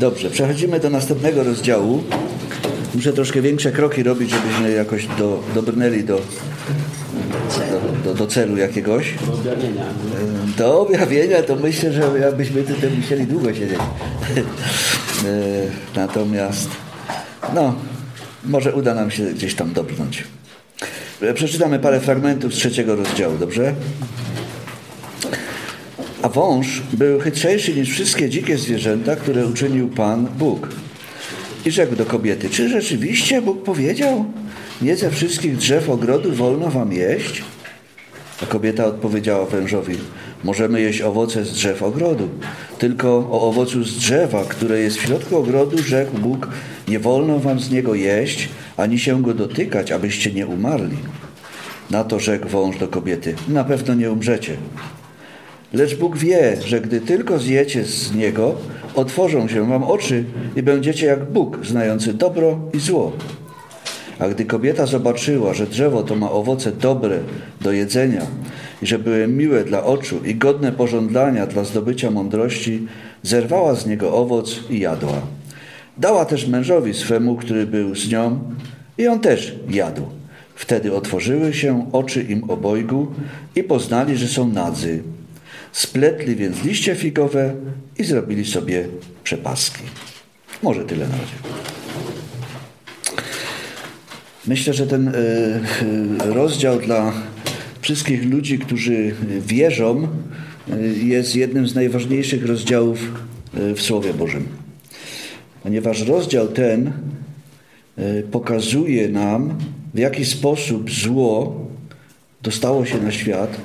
Dobrze, przechodzimy do następnego rozdziału. Muszę troszkę większe kroki robić, żebyśmy jakoś do, dobrnęli do, do, do, do celu jakiegoś. Do objawienia. Do objawienia to myślę, że jakbyśmy tutaj musieli długo siedzieć. E, Natomiast, no, może uda nam się gdzieś tam dobrnąć. E, Przeczytamy parę fragmentów z trzeciego rozdziału, dobrze? A wąż był chytrzejszy niż wszystkie dzikie zwierzęta, które uczynił Pan Bóg. I rzekł do kobiety, czy rzeczywiście Bóg powiedział, nie ze wszystkich drzew ogrodu wolno wam jeść? A kobieta odpowiedziała wężowi, możemy jeść owoce z drzew ogrodu, tylko o owocu z drzewa, które jest w środku ogrodu, rzekł Bóg, nie wolno wam z niego jeść, ani się go dotykać, abyście nie umarli. Na to rzekł wąż do kobiety, na pewno nie umrzecie. Lecz Bóg wie, że gdy tylko zjecie z niego, otworzą się wam oczy i będziecie jak Bóg, znający dobro i zło. A gdy kobieta zobaczyła, że drzewo to ma owoce dobre do jedzenia i że były miłe dla oczu i godne pożądania dla zdobycia mądrości, zerwała z niego owoc i jadła. Dała też mężowi swemu, który był z nią, i on też jadł. Wtedy otworzyły się oczy im obojgu i poznali, że są nadzy. Spletli więc liście figowe i zrobili sobie przepaski. Może tyle na razie. Myślę, że ten e, e, rozdział dla wszystkich ludzi, którzy wierzą, e, jest jednym z najważniejszych rozdziałów w Słowie Bożym. Ponieważ rozdział ten pokazuje nam, w jaki sposób zło dostało się na świat,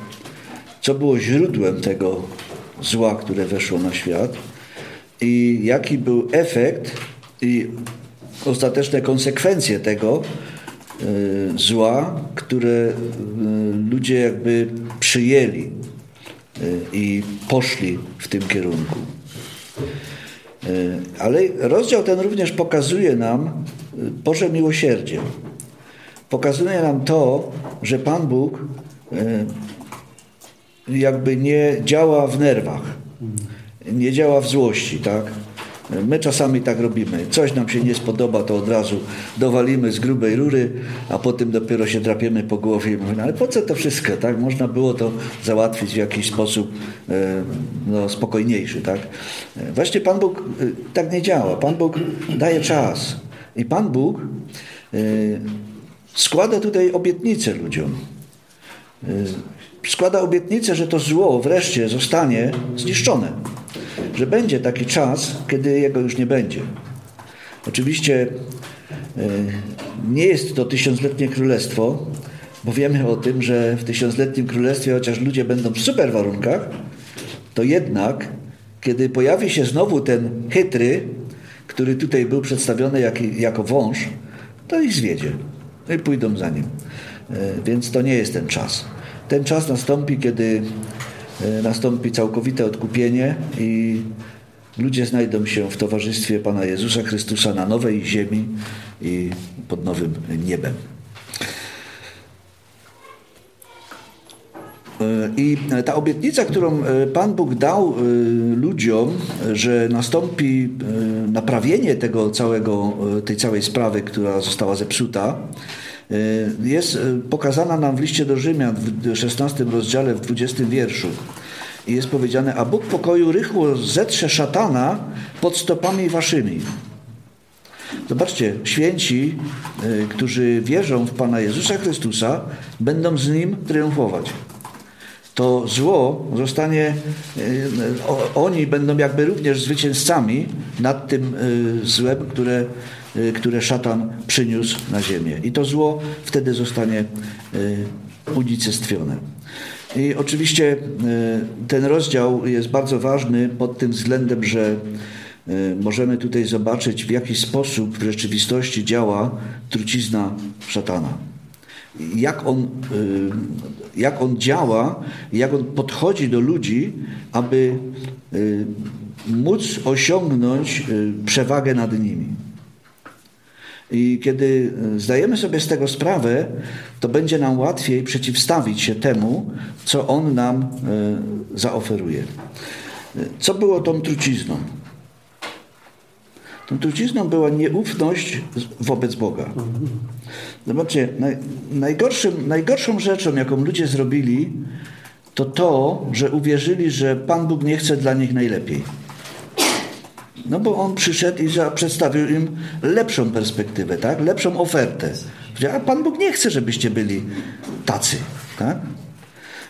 co było źródłem tego zła, które weszło na świat i jaki był efekt i ostateczne konsekwencje tego y, zła, które y, ludzie jakby przyjęli y, i poszli w tym kierunku. Ale rozdział ten również pokazuje nam Boże miłosierdzie. Pokazuje nam to, że Pan Bóg jakby nie działa w nerwach, nie działa w złości, tak? My czasami tak robimy. Coś nam się nie spodoba, to od razu dowalimy z grubej rury, a potem dopiero się drapiemy po głowie i mówimy, ale po co to wszystko, tak? Można było to załatwić w jakiś sposób e, no, spokojniejszy, tak? E, właśnie Pan Bóg e, tak nie działa. Pan Bóg daje czas. I Pan Bóg składa tutaj obietnicę ludziom składa obietnicę, że to zło wreszcie zostanie zniszczone. Że będzie taki czas, kiedy jego już nie będzie. Oczywiście e, nie jest to tysiącletnie królestwo, bo wiemy o tym, że w tysiącletnim królestwie, chociaż ludzie będą w super warunkach, to jednak, kiedy pojawi się znowu ten chytry, który tutaj był przedstawiony jak, jako wąż, to ich zwiedzie. No i pójdą za nim. E, więc to nie jest ten czas. Ten czas nastąpi, kiedy e, nastąpi całkowite odkupienie i ludzie znajdą się w towarzystwie Pana Jezusa Chrystusa na nowej ziemi i pod nowym niebem. E, I ta obietnica, którą e, Pan Bóg dał ludziom, że nastąpi naprawienie tego całego, tej całej sprawy, która została zepsuta, jest y, pokazana nam w liście do Rzymian w 16 rozdziale, w 20 wierszu. I jest powiedziane, a Bóg pokoju rychło zetrze szatana pod stopami waszymi. Zobaczcie, święci, y, którzy wierzą w Pana Jezusa Chrystusa, będą z Nim triumfować. To zło zostanie, oni będą jakby również zwycięzcami nad tym złem, które Y, które szatan przyniósł na ziemię. I to zło wtedy zostanie y, unicestwione. I oczywiście y, ten rozdział jest bardzo ważny pod tym względem, że możemy tutaj zobaczyć, w jaki sposób w rzeczywistości działa trucizna szatana. Jak on, jak on działa, jak on podchodzi do ludzi, aby móc osiągnąć przewagę nad nimi. I kiedy e, zdajemy sobie z tego sprawę, to będzie nam łatwiej przeciwstawić się temu, co on nam e, zaoferuje. E, co było tą trucizną? Tą trucizną była nieufność wobec Boga. Zobaczcie, naj, najgorszym, najgorszą rzeczą, jaką ludzie zrobili, to to, że uwierzyli, że Pan Bóg nie chce dla nich najlepiej. No bo on przyszedł i przedstawił im lepszą perspektywę, tak? lepszą ofertę. A Pan Bóg nie chce, żebyście byli tacy. Tak?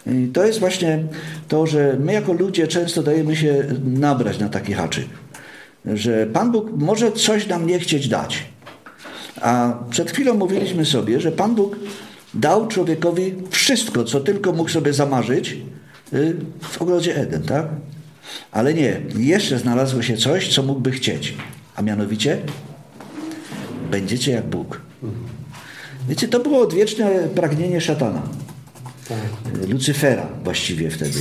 I to jest właśnie to, że my jako ludzie często dajemy się nabrać na taki haczyk. Że Pan Bóg może coś nam nie chcieć dać. A przed chwilą mówiliśmy sobie, że Pan Bóg dał człowiekowi wszystko, co tylko mógł sobie zamarzyć y, w ogrodzie Eden, tak? Ale nie, jeszcze znalazło się coś, co mógłby chcieć. A mianowicie będziecie jak Bóg. Wiecie, to było odwieczne pragnienie szatana. Tak. Lucyfera właściwie wtedy,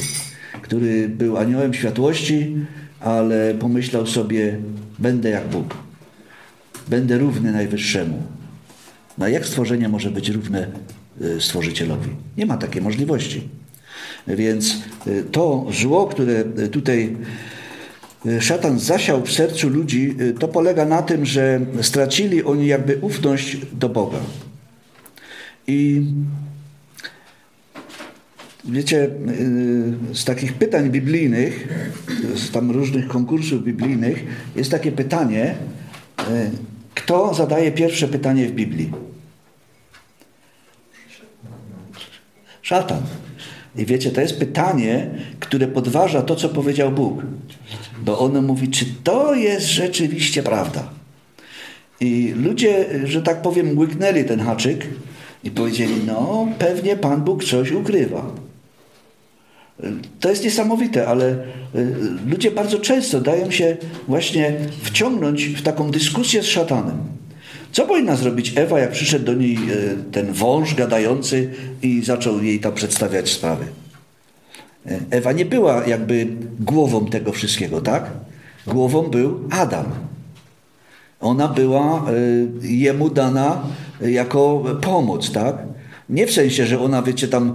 który był aniołem światłości, ale pomyślał sobie, będę jak Bóg. Będę równy Najwyższemu. No jak stworzenie może być równe y, Stworzycielowi? Nie ma takiej możliwości. Więc y, to zło, które tutaj y, szatan zasiał w sercu ludzi, to polega na tym, że stracili oni jakby ufność do Boga. I wiecie, z takich pytań biblijnych, z tam różnych konkursów biblijnych, jest takie pytanie, kto zadaje pierwsze pytanie w Biblii? Szatan. I wiecie, to jest pytanie, które podważa to, co powiedział Bóg. Bo ono mówi, czy to jest rzeczywiście prawda. I ludzie, że tak powiem, łyknęli ten haczyk i powiedzieli, no pewnie Pan Bóg coś ukrywa. To jest niesamowite, ale y, ludzie bardzo często dają się właśnie wciągnąć w taką dyskusję z szatanem. Co powinna zrobić Ewa, jak przyszedł do niej y, ten wąż gadający i zaczął jej tam przedstawiać sprawy? Y, Ewa nie była jakby głową tego wszystkiego, tak? Głową był Adam. Ona była jemu dana jako pomoc, tak? Nie w sensie, że ona, wiecie, tam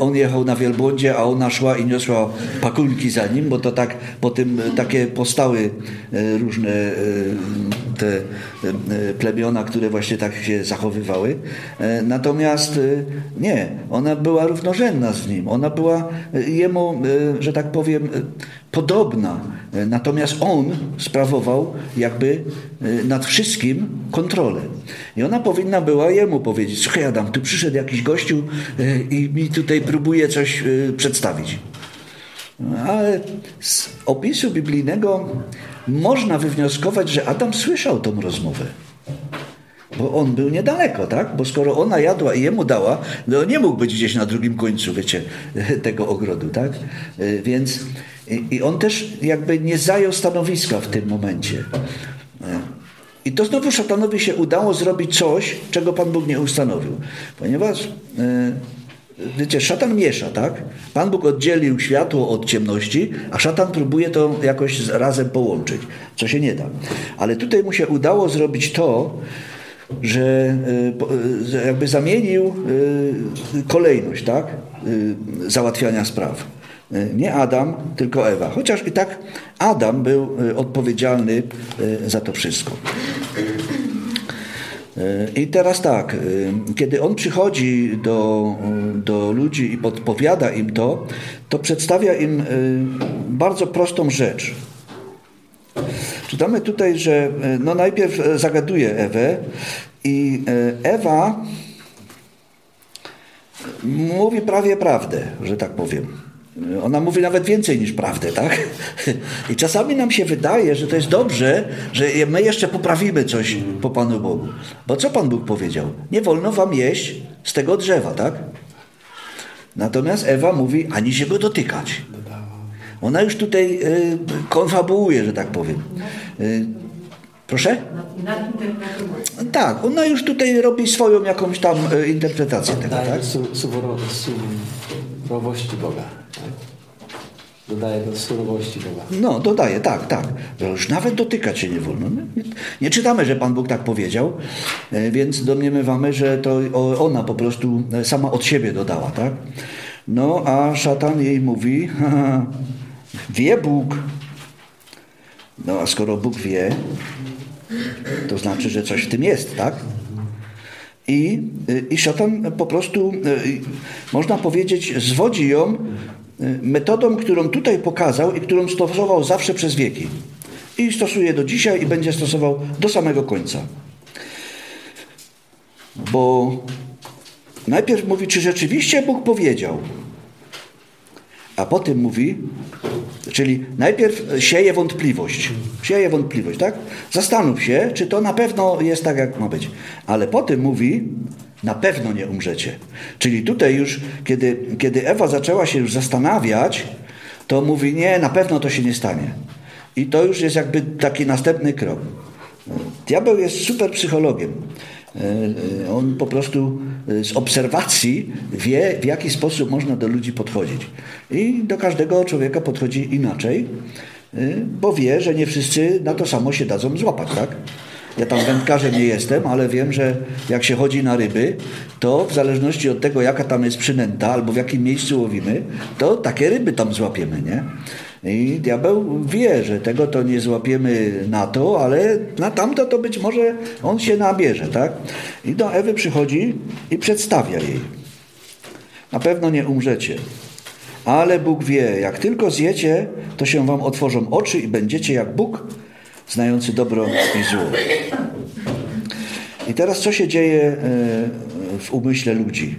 on jechał na wielbłądzie, a ona szła i niosła pakulki za nim, bo to tak po tym takie postały różne te plemiona, które właśnie tak się zachowywały. Natomiast nie, ona była równorzędna z nim. Ona była jemu, że tak powiem, podobna. Natomiast on sprawował jakby nad wszystkim kontrolę. I ona powinna była jemu powiedzieć, słuchaj Adam, tu przyszedł jakiś gościu e, i mi tutaj próbuje coś e, przedstawić. Ale z opisu biblijnego można wywnioskować, że Adam słyszał tą rozmowę. Bo on był niedaleko, tak? Bo skoro ona jadła i jemu dała, no nie mógł być gdzieś na drugim końcu, wiecie, tego ogrodu, tak? E, więc i on też jakby nie zajął stanowiska w tym momencie. I to znowu szatanowi się udało zrobić coś, czego Pan Bóg nie ustanowił. Ponieważ, e, wiecie, szatan miesza, tak? Pan Bóg oddzielił światło od ciemności, a szatan próbuje to jakoś razem połączyć, co się nie da. Ale tutaj mu się udało zrobić to, że e, jakby zamienił e, kolejność, tak? Załatwiania spraw. E, nie Adam, tylko Ewa. Chociaż i tak Adam był e, odpowiedzialny e, za to wszystko. I teraz tak, kiedy on przychodzi do, do ludzi i podpowiada im to, to przedstawia im bardzo prostą rzecz. Czytamy tutaj, że no najpierw zagaduje Ewę i Ewa mówi prawie prawdę, że tak powiem. Ona mówi nawet więcej niż prawdę, tak? I czasami nam się wydaje, że to jest dobrze, że my jeszcze poprawimy coś po Panu Bogu. Bo co Pan Bóg powiedział? Nie wolno wam jeść z tego drzewa, tak? Natomiast Ewa mówi, ani się go dotykać. Ona już tutaj y, konfabułuje, że tak powiem. Y, proszę? Tak, ona już tutaj robi swoją jakąś tam y, interpretację tego, tak? Surowości Boga. Tak? Dodaje do surowości Boga. No, dodaje, tak, tak. Że już nawet dotykać się nie wolno. Nie, nie, czytamy, że Pan Bóg tak powiedział, e, więc domniemywamy, że to ona po prostu sama od siebie dodała, tak? No, a szatan jej mówi, wie Bóg. No, a skoro Bóg wie, to znaczy, że coś w tym jest, tak? I, i szatan po prostu, można powiedzieć, zwodzi ją metodą, którą tutaj pokazał i którą stosował zawsze przez wieki. I stosuje do dzisiaj i będzie stosował do samego końca. Bo najpierw mówi, czy rzeczywiście Bóg powiedział, a potem mówi, czyli najpierw sieje wątpliwość. Sieje wątpliwość, tak? Zastanów się, czy to na pewno jest tak, jak ma być. Ale potem mówi, na pewno nie umrzecie. Czyli tutaj już, kiedy, kiedy Ewa zaczęła się już zastanawiać, to mówi, nie, na pewno to się nie stanie. I to już jest jakby taki następny krok. Diabeł jest super psychologiem. E, on po prostu e, z obserwacji wie, w jaki sposób można do ludzi podchodzić. I do każdego człowieka podchodzi inaczej, e, bo wie, że nie wszyscy na to samo się dadzą złapać, tak? Ja tam wędkarzem nie jestem, ale wiem, że jak się chodzi na ryby, to w zależności od tego, jaka tam jest przynęta albo w jakim miejscu łowimy, to takie ryby tam złapiemy, nie? I diabeł wie, że tego to nie złapiemy na to, ale na tamto to być może on się nabierze, tak? I do Ewy przychodzi i przedstawia jej. Na pewno nie umrzecie. Ale Bóg wie, jak tylko zjecie, to się wam otworzą oczy i będziecie jak Bóg, znający dobro i zło. I teraz co się dzieje e, w umyśle ludzi?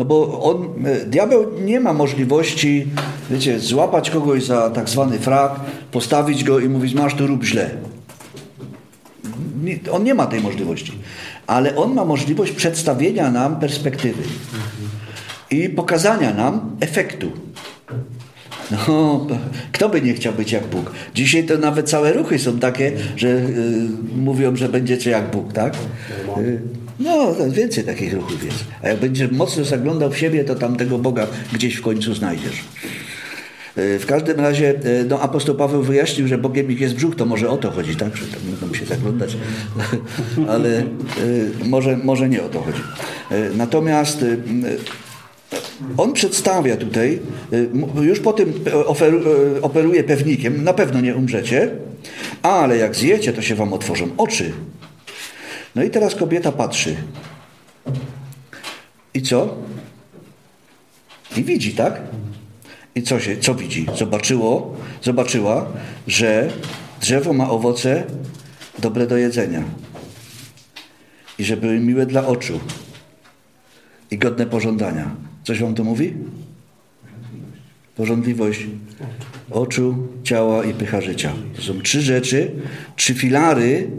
No bo on, e, diabeł nie ma możliwości, wiecie, złapać kogoś za tak zwany frak, postawić go i mówić, masz tu rób źle. On nie ma tej możliwości. Ale on ma możliwość przedstawienia nam perspektywy i pokazania nam efektu. No, kto by nie chciał być jak Bóg? Dzisiaj to nawet całe ruchy są takie, że y, mówią, że będziecie jak Bóg, tak? Y, no, więcej takich ruchów jest. A jak będziesz mocno zaglądał w siebie, to tam tego Boga gdzieś w końcu znajdziesz. Y, w każdym razie y, no, apostoł Paweł wyjaśnił, że Bogiem ich jest brzuch, to może o to chodzi, tak? Że tam będą się zaglądać, ale y, może, może nie o to chodzi. Natomiast on przedstawia tutaj, już po tym operuje pewnikiem, na pewno nie umrzecie, ale jak zjecie, to się wam otworzą oczy no i teraz kobieta patrzy. I co? I widzi, tak? I co, się, co widzi? Zobaczyło, zobaczyła, że drzewo ma owoce dobre do jedzenia. I że były miłe dla oczu. I godne pożądania. Coś wam to mówi? Porządliwość oczu, ciała i pycha życia. To są trzy rzeczy, trzy filary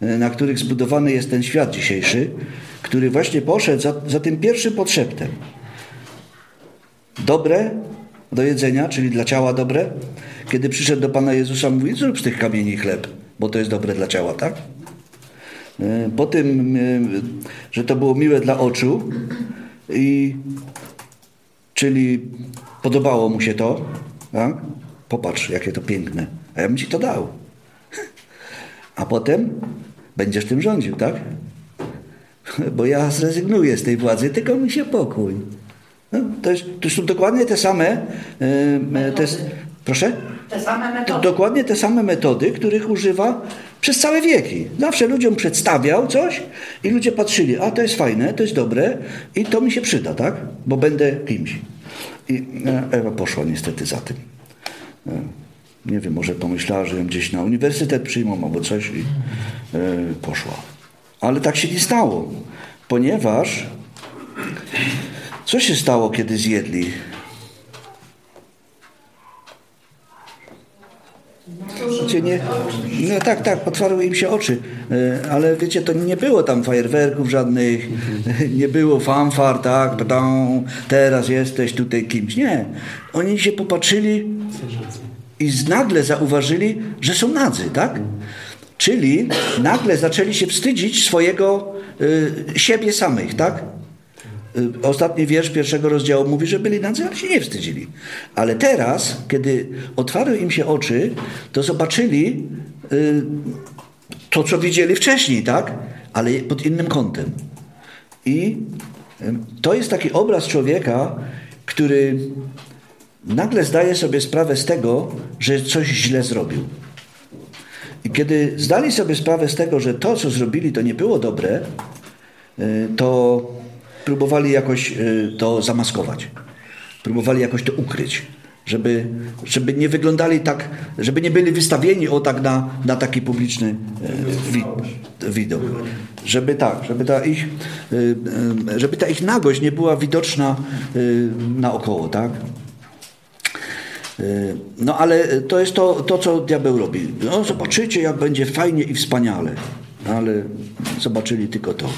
na których zbudowany jest ten świat dzisiejszy, który właśnie poszedł za, za tym pierwszym podszeptem. Dobre do jedzenia, czyli dla ciała dobre. Kiedy przyszedł do Pana Jezusa, mówi, zrób z tych kamieni chleb, bo to jest dobre dla ciała, tak? E, po tym, e, że to było miłe dla oczu, i, czyli podobało mu się to, tak? Popatrz, jakie to piękne. A ja bym ci to dał. A potem będziesz tym rządził, tak? Bo ja zrezygnuję z tej władzy, tylko mi się pokój. No, to, jest, to są dokładnie te same. Yy, te, proszę? Te same metody. To, dokładnie te same metody, których używa przez całe wieki. Zawsze ludziom przedstawiał coś i ludzie patrzyli, a to jest fajne, to jest dobre i to mi się przyda, tak? Bo będę kimś. I e, Ewa poszła niestety za tym. Nie wiem, może pomyślała, że ją gdzieś na uniwersytet przyjmą albo coś i e, poszła. Ale tak się nie stało, ponieważ co się stało, kiedy zjedli? Wiecie, nie, no tak, tak, otwarły im się oczy, e, ale wiecie, to nie było tam fajerwerków żadnych, nie było fanfar, tak, teraz jesteś tutaj kimś. Nie, oni się popatrzyli i nagle zauważyli, że są nadzy, tak? Czyli nagle zaczęli się wstydzić swojego y, siebie samych, tak? Y, ostatni wiersz pierwszego rozdziału mówi, że byli nadzy, ale się nie wstydzili. Ale teraz, kiedy otwarły im się oczy, to zobaczyli y, to, co widzieli wcześniej, tak? Ale pod innym kątem. I y, to jest taki obraz człowieka, który nagle zdaje sobie sprawę z tego, że coś źle zrobił. I kiedy zdali sobie sprawę z tego, że to, co zrobili, to nie było dobre, y, to próbowali jakoś y, to zamaskować. Próbowali jakoś to ukryć, żeby, żeby nie wyglądali tak, żeby nie byli wystawieni o tak na, na taki publiczny y, wi, widok. Żeby tak, żeby ta ich, żeby ta ich nagość nie była widoczna naokoło, tak? No ale to jest to, to, co diabeł robi. No zobaczycie, jak będzie fajnie i wspaniale. Ale zobaczyli tylko to.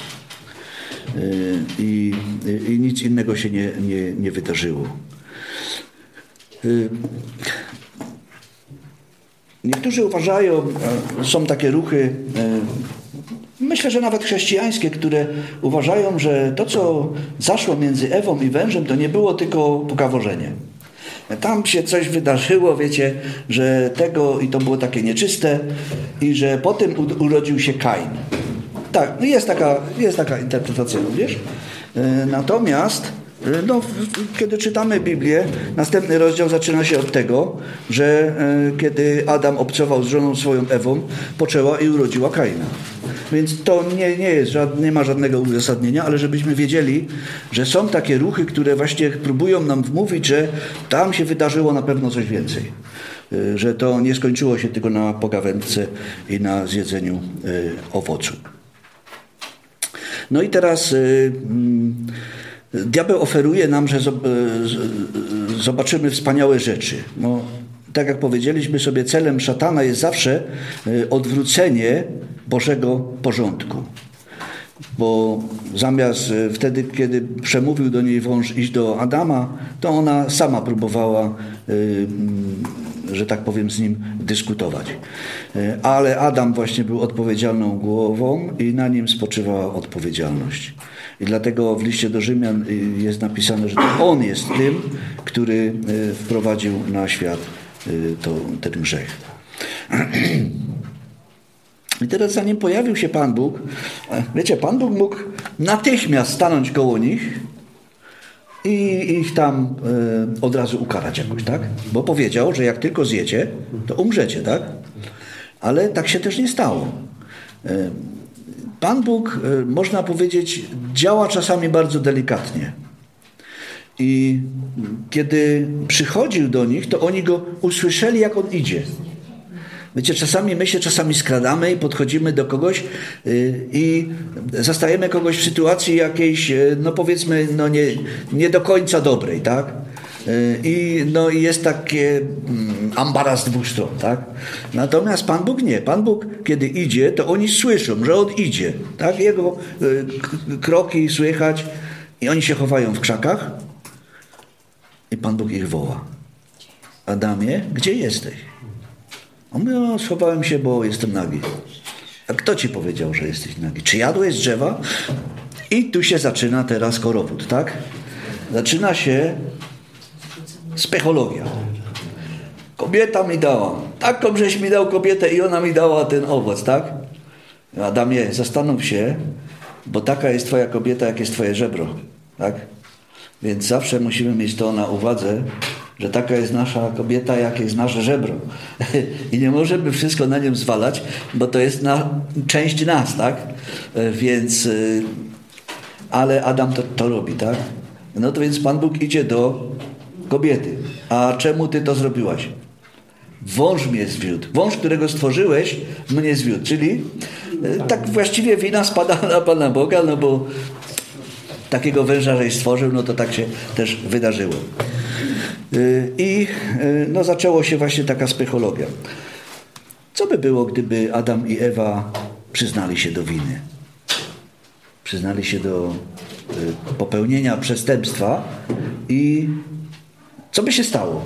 I, i nic innego się nie, nie, nie wydarzyło. Niektórzy uważają, są takie ruchy, myślę, że nawet chrześcijańskie, które uważają, że to, co zaszło między Ewą i wężem, to nie było tylko pokaworzenie. Tam się coś wydarzyło, wiecie, że tego i to było takie nieczyste i że potem urodził się Kain. Tak, no jest taka, jest taka interpretacja również. E, natomiast e, no, kiedy czytamy Biblię, następny rozdział zaczyna się od tego, że e, kiedy Adam obcował z żoną swoją Ewą, poczęła i urodziła Kaina. Więc to nie, nie, jest, nie ma żadnego uzasadnienia, ale żebyśmy wiedzieli, że są takie ruchy, które właśnie próbują nam wmówić, że tam się wydarzyło na pewno coś więcej. Y, że to nie skończyło się tylko na pogawędce i na zjedzeniu y, owocu. No i teraz y, mm, diabeł oferuje nam, że zobaczymy wspaniałe rzeczy. No, tak jak powiedzieliśmy sobie, celem szatana jest zawsze odwrócenie Bożego porządku. Bo zamiast e, wtedy, kiedy przemówił do niej wąż iść do Adama, to ona sama próbowała, e, mm, że tak powiem, z nim dyskutować. Ale Adam właśnie był odpowiedzialną głową i na nim spoczywała odpowiedzialność. I dlatego w liście do Rzymian jest napisane, że to on jest tym, który wprowadził na świat to, ten grzech. I teraz zanim pojawił się Pan Bóg, e, wiecie, Pan Bóg mógł natychmiast stanąć koło nich i ich tam y, od razu ukarać jakoś, tak? Bo powiedział, że jak tylko zjecie, to umrzecie, tak? Ale tak się też nie stało. Y, Pan Bóg, y, można powiedzieć, działa czasami bardzo delikatnie. I kiedy przychodził do nich, to oni go usłyszeli, jak on idzie. Wiecie, czasami my się czasami skradamy i podchodzimy do kogoś y, i zastajemy kogoś w sytuacji jakiejś, y, no powiedzmy, no nie, nie do końca dobrej, tak? Y, I, no, jest takie mm, ambaras dwóch stron, tak? Natomiast Pan Bóg nie. Pan Bóg, kiedy idzie, to oni słyszą, że On idzie, tak? Jego kroki słychać i oni się chowają w krzakach i Pan Bóg ich woła. Adamie, gdzie jesteś? On mówi, no, schowałem się, bo jestem nagi. A kto ci powiedział, że jesteś nagi? Czy jadłeś z drzewa? I tu się zaczyna teraz korowód, tak? Zaczyna się spechologia. Kobieta mi dała. Taką żeś mi dał kobietę i ona mi dała ten owoc, tak? Adamie, zastanów się, bo taka jest twoja kobieta, jak jest twoje żebro, tak? Więc zawsze musimy mieć to na uwadze, że taka jest nasza kobieta, jak jest nasze żebro. I nie możemy wszystko na nią zwalać, bo to jest na, część nas, tak? Więc, y, ale Adam to, to robi, tak? No to więc Pan Bóg idzie do kobiety. A czemu ty to zrobiłaś? Wąż mnie zwiódł. Wąż, którego stworzyłeś, mnie zwiódł. Czyli y, tak właściwie wina spada na Pana Boga, no bo takiego węża, żeś stworzył, no to tak się też wydarzyło. Y, I y, no, zaczęło się właśnie taka psychologia. Co by było, gdyby Adam i Ewa przyznali się do winy? Przyznali się do y, popełnienia przestępstwa i co by się stało?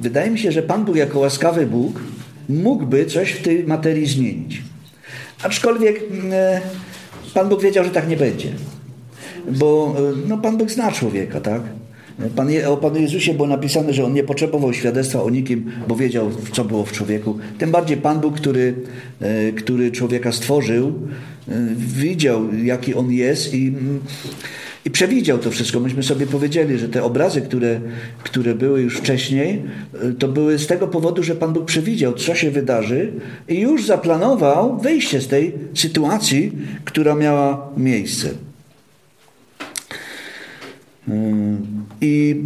Wydaje mi się, że Pan Bóg jako łaskawy Bóg mógłby coś w tej materii zmienić. Aczkolwiek Pan Bóg wiedział, że tak nie będzie. Bo no, Pan Bóg zna człowieka, tak? Pan, o Panu Jezusie było napisane, że On nie potrzebował świadectwa o nikim, bo wiedział, co było w człowieku. Tym bardziej Pan Bóg, który, e, który człowieka stworzył, e, widział, jaki on jest i, I przewidział to wszystko. Myśmy sobie powiedzieli, że te obrazy, które, które były już wcześniej, to były z tego powodu, że Pan Bóg przewidział, co się wydarzy i już zaplanował wyjście z tej sytuacji, która miała miejsce. I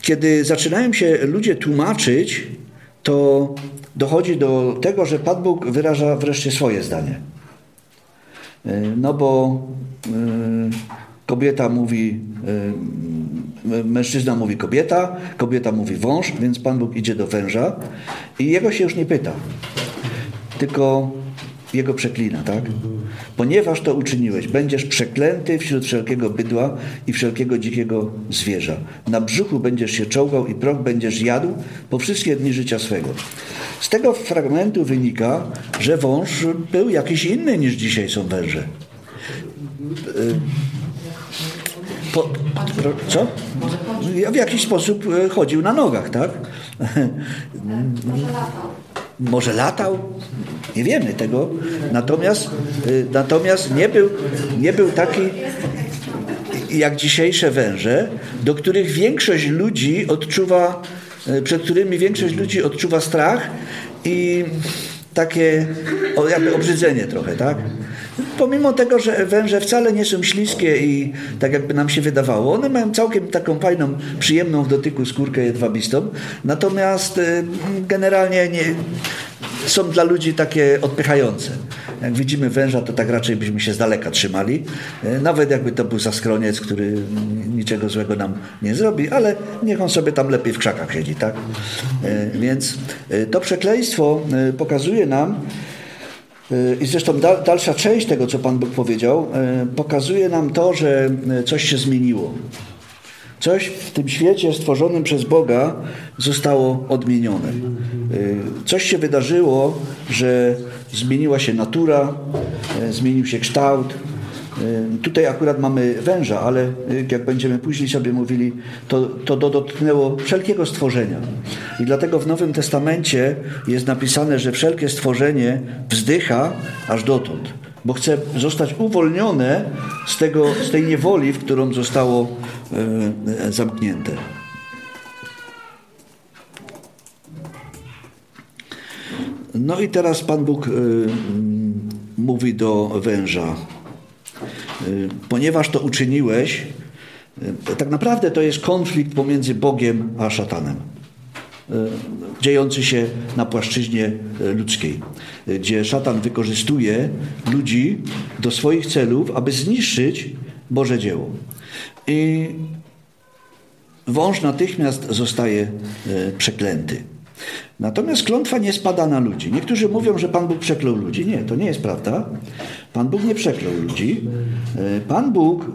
kiedy zaczynają się ludzie tłumaczyć, to dochodzi do tego, że Pan Bóg wyraża wreszcie swoje zdanie. No bo kobieta mówi, mężczyzna mówi kobieta, kobieta mówi wąż, więc Pan Bóg idzie do węża i jego się już nie pyta, tylko jego przeklina, tak? Ponieważ to uczyniłeś, będziesz przeklęty wśród wszelkiego bydła i wszelkiego dzikiego zwierza. Na brzuchu będziesz się czołgał i proch będziesz jadł po wszystkie dni życia swego. Z tego fragmentu wynika, że wąż był jakiś inny niż dzisiaj są węże. Po, co? W jakiś sposób e, chodził na nogach, tak? Może latał? Nie wiemy tego. Natomiast, y, natomiast nie, był, nie był taki jak dzisiejsze węże, do których większość ludzi odczuwa, y, przed którymi większość ludzi odczuwa strach i takie jakby obrzydzenie trochę, tak? Pomimo tego, że węże wcale nie są śliskie i tak jakby nam się wydawało, one mają całkiem taką fajną, przyjemną w dotyku skórkę jedwabistą, natomiast y, generalnie nie, są dla ludzi takie odpychające. Jak widzimy węża, to tak raczej byśmy się z daleka trzymali. Y, nawet jakby to był zaskroniec, który niczego złego nam nie zrobi, ale niech on sobie tam lepiej w krzakach siedzi, tak? Y, więc to przekleństwo pokazuje nam, i zresztą dalsza część tego, co Pan Bóg powiedział, e, pokazuje nam to, że e, coś się zmieniło. Coś w tym świecie stworzonym przez Boga zostało odmienione. Coś się wydarzyło, że zmieniła się natura, zmienił się kształt, Y, tutaj akurat mamy węża, ale y, jak będziemy później sobie mówili, to, to dotknęło wszelkiego stworzenia. I dlatego w Nowym Testamencie jest napisane, że wszelkie stworzenie wzdycha aż dotąd, bo chce zostać uwolnione z, tego, z tej niewoli, w którą zostało e, zamknięte. No i teraz Pan Bóg mówi do węża. Y, ponieważ to uczyniłeś, y, tak naprawdę to jest konflikt pomiędzy Bogiem a szatanem. Y, dziejący się na płaszczyźnie ludzkiej, gdzie szatan wykorzystuje ludzi do swoich celów, aby zniszczyć Boże dzieło. I wąż natychmiast zostaje przeklęty. Natomiast klątwa nie spada na ludzi. Niektórzy mówią, że Pan Bóg przeklął ludzi. Nie, to nie jest prawda. Pan Bóg nie przeklął ludzi. E, Pan Bóg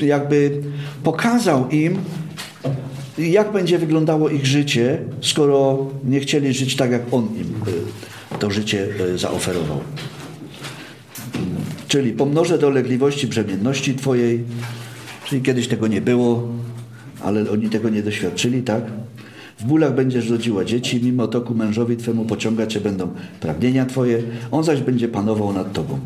e, jakby pokazał im, jak będzie wyglądało ich życie, skoro nie chcieli żyć tak, jak On im e, to życie zaoferował. Czyli pomnożę dolegliwości brzemienności Twojej, czyli kiedyś tego nie było, ale oni tego nie doświadczyli, tak? W bólach będziesz rodziła dzieci, mimo to ku mężowi Twemu pociągać cię będą pragnienia Twoje, on zaś będzie panował nad Tobą.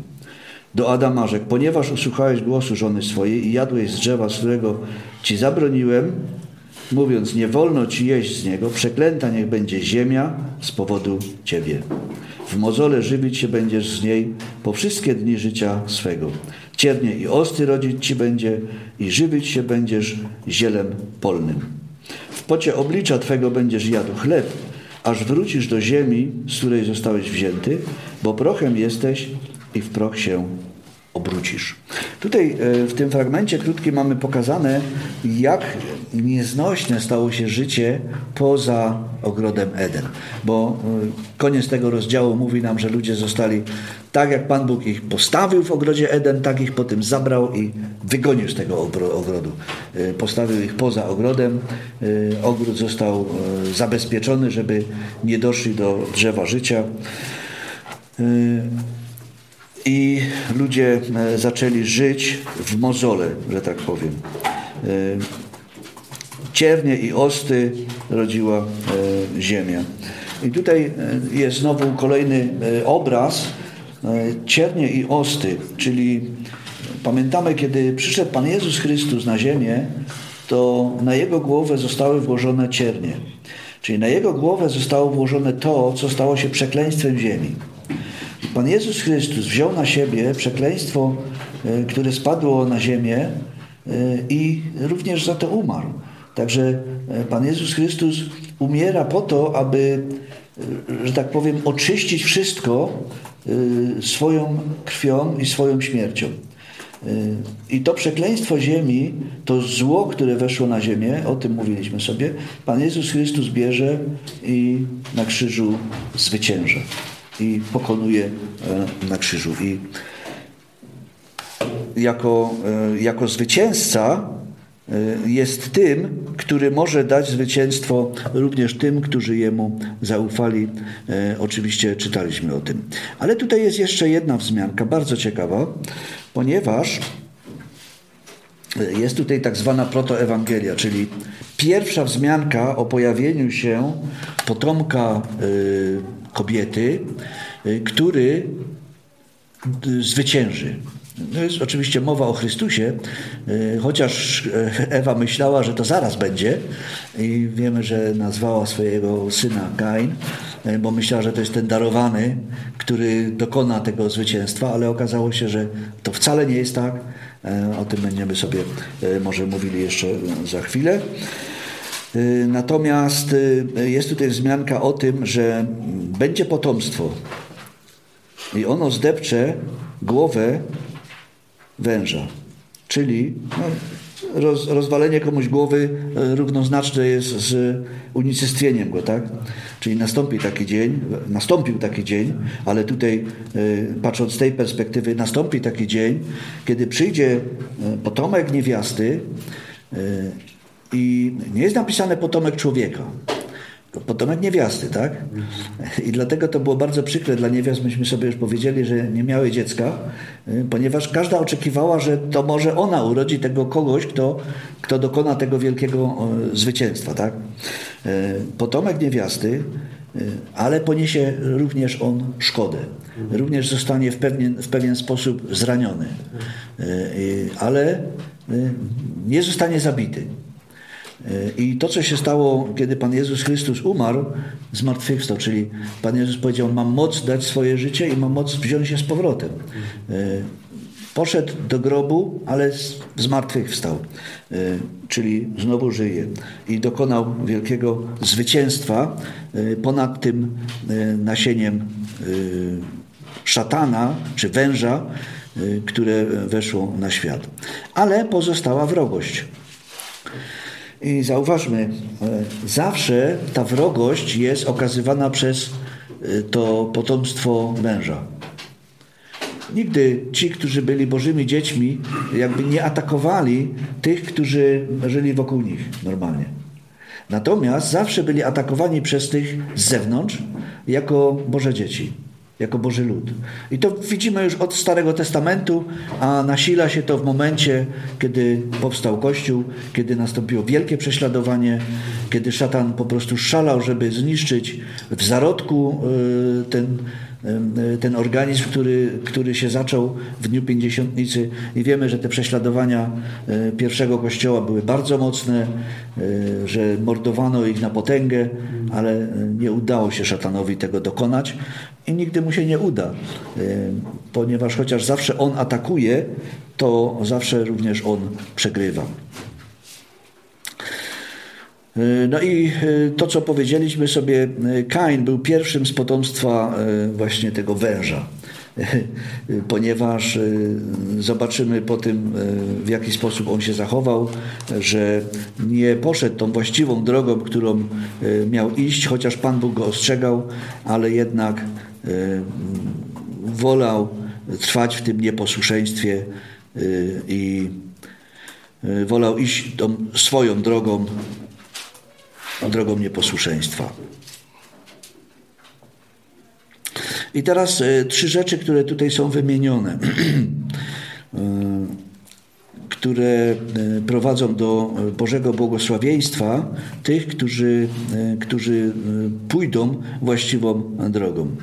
Do Adama rzekł, ponieważ usłuchałeś głosu żony swojej i jadłeś z drzewa, z którego Ci zabroniłem, mówiąc, nie wolno Ci jeść z niego, przeklęta niech będzie ziemia z powodu Ciebie. W mozole żywić się będziesz z niej po wszystkie dni życia swego. Ciernie i osty rodzić Ci będzie i żywić się będziesz zielem polnym pocie oblicza Twego będziesz jadł chleb, aż wrócisz do ziemi, z której zostałeś wzięty, bo prochem jesteś i w proch się obrócisz. Tutaj e, w tym fragmencie krótkim mamy pokazane, jak nieznośne stało się życie poza ogrodem Eden. Bo e, koniec tego rozdziału mówi nam, że ludzie zostali tak, jak Pan Bóg ich postawił w ogrodzie Eden, tak ich potem zabrał i wygonił z tego ogrodu. E, postawił ich poza ogrodem. Ogród został zabezpieczony, żeby nie doszli do drzewa życia i ludzie e, zaczęli żyć w mozole, że tak powiem. E, ciernie i osty rodziła e, ziemia. I tutaj jest znowu kolejny obraz ciernie i osty, czyli pamiętamy, kiedy przyszedł Pan Jezus Chrystus na ziemię, to na Jego głowę zostały włożone ciernie. Czyli na Jego głowę zostało włożone to, co stało się przekleństwem ziemi. Pan Jezus Chrystus wziął na siebie przekleństwo, e, które spadło na ziemię e, i również za to umarł. Także e, Pan Jezus Chrystus umiera po to, aby, że tak powiem, oczyścić wszystko swoją krwią i swoją śmiercią. I to przekleństwo ziemi, to zło, które weszło na ziemię, o tym mówiliśmy sobie, Pan Jezus Chrystus bierze i na krzyżu zwycięża i pokonuje e, na krzyżu. I jako, e, jako zwycięzca e, jest tym, który może dać zwycięstwo również tym, którzy jemu zaufali. Oczywiście czytaliśmy o tym. Ale tutaj jest jeszcze jedna wzmianka, bardzo ciekawa, ponieważ jest tutaj tak zwana protoewangelia, czyli pierwsza wzmianka o pojawieniu się potomka kobiety, y, który y, zwycięży. To jest oczywiście mowa o Chrystusie, y, chociaż Ewa myślała, że to zaraz będzie i wiemy, że nazwała swojego syna Kain, bo myślała, że to jest ten darowany, który dokona tego zwycięstwa, ale okazało się, że to wcale nie jest tak. O tym będziemy sobie może mówili jeszcze za chwilę. Y, natomiast y, jest tutaj wzmianka o tym, że będzie potomstwo i ono zdepcze głowę węża. Czyli no, roz, rozwalenie komuś głowy y, równoznaczne jest z unicestwieniem go, tak? Czyli nastąpi taki dzień, nastąpił taki dzień, ale tutaj patrząc z tej perspektywy, nastąpi taki dzień, kiedy przyjdzie potomek niewiasty i nie jest napisane potomek człowieka, potomek niewiasty, tak? I dlatego to było bardzo przykre dla niewiast. Myśmy sobie już powiedzieli, że nie miały dziecka, y, ponieważ każda oczekiwała, że to może ona urodzi tego kogoś, kto, kto dokona tego wielkiego zwycięstwa, tak? Y, potomek niewiasty, y, ale poniesie również on szkodę. Również zostanie w pewien, w pewien sposób zraniony, ale nie zostanie zabity. I to, co się stało, kiedy Pan Jezus Chrystus umarł, zmartwychwstał, czyli Pan Jezus powiedział, mam moc dać swoje życie i mam moc wziąć je z powrotem. E, poszedł do grobu, ale zmartwychwstał, e, czyli znowu żyje i dokonał wielkiego zwycięstwa e, ponad tym nasieniem szatana czy węża, które weszło na świat. Ale pozostała wrogość. I zauważmy, e, zawsze ta wrogość jest okazywana przez e, to potomstwo męża. Nigdy ci, którzy byli Bożymi dziećmi, jakby nie atakowali tych, którzy żyli wokół nich normalnie. Natomiast zawsze byli atakowani przez tych z zewnątrz jako Boże dzieci jako Boży lud. I to widzimy już od Starego Testamentu, a nasila się to w momencie, kiedy powstał Kościół, kiedy nastąpiło wielkie prześladowanie, kiedy szatan po prostu szalał, żeby zniszczyć w zarodku y, ten ten organizm, który, który się zaczął w Dniu Pięćdziesiątnicy i wiemy, że te prześladowania e, pierwszego kościoła były bardzo mocne, że mordowano ich na potęgę, ale nie udało się szatanowi tego dokonać i nigdy mu się nie uda, ponieważ chociaż zawsze on atakuje, to zawsze również on przegrywa. E, no i e, to, co powiedzieliśmy sobie, e, Kain był pierwszym z potomstwa właśnie tego węża, ponieważ zobaczymy po tym, w jaki sposób on się zachował, że nie poszedł tą właściwą drogą, którą miał iść, chociaż Pan Bóg go ostrzegał, ale jednak wolał trwać w tym nieposłuszeństwie i wolał iść tą swoją drogą, drogą nieposłuszeństwa. I teraz trzy rzeczy, które tutaj są wymienione, które prowadzą do Bożego błogosławieństwa tych, którzy, którzy pójdą właściwą drogą.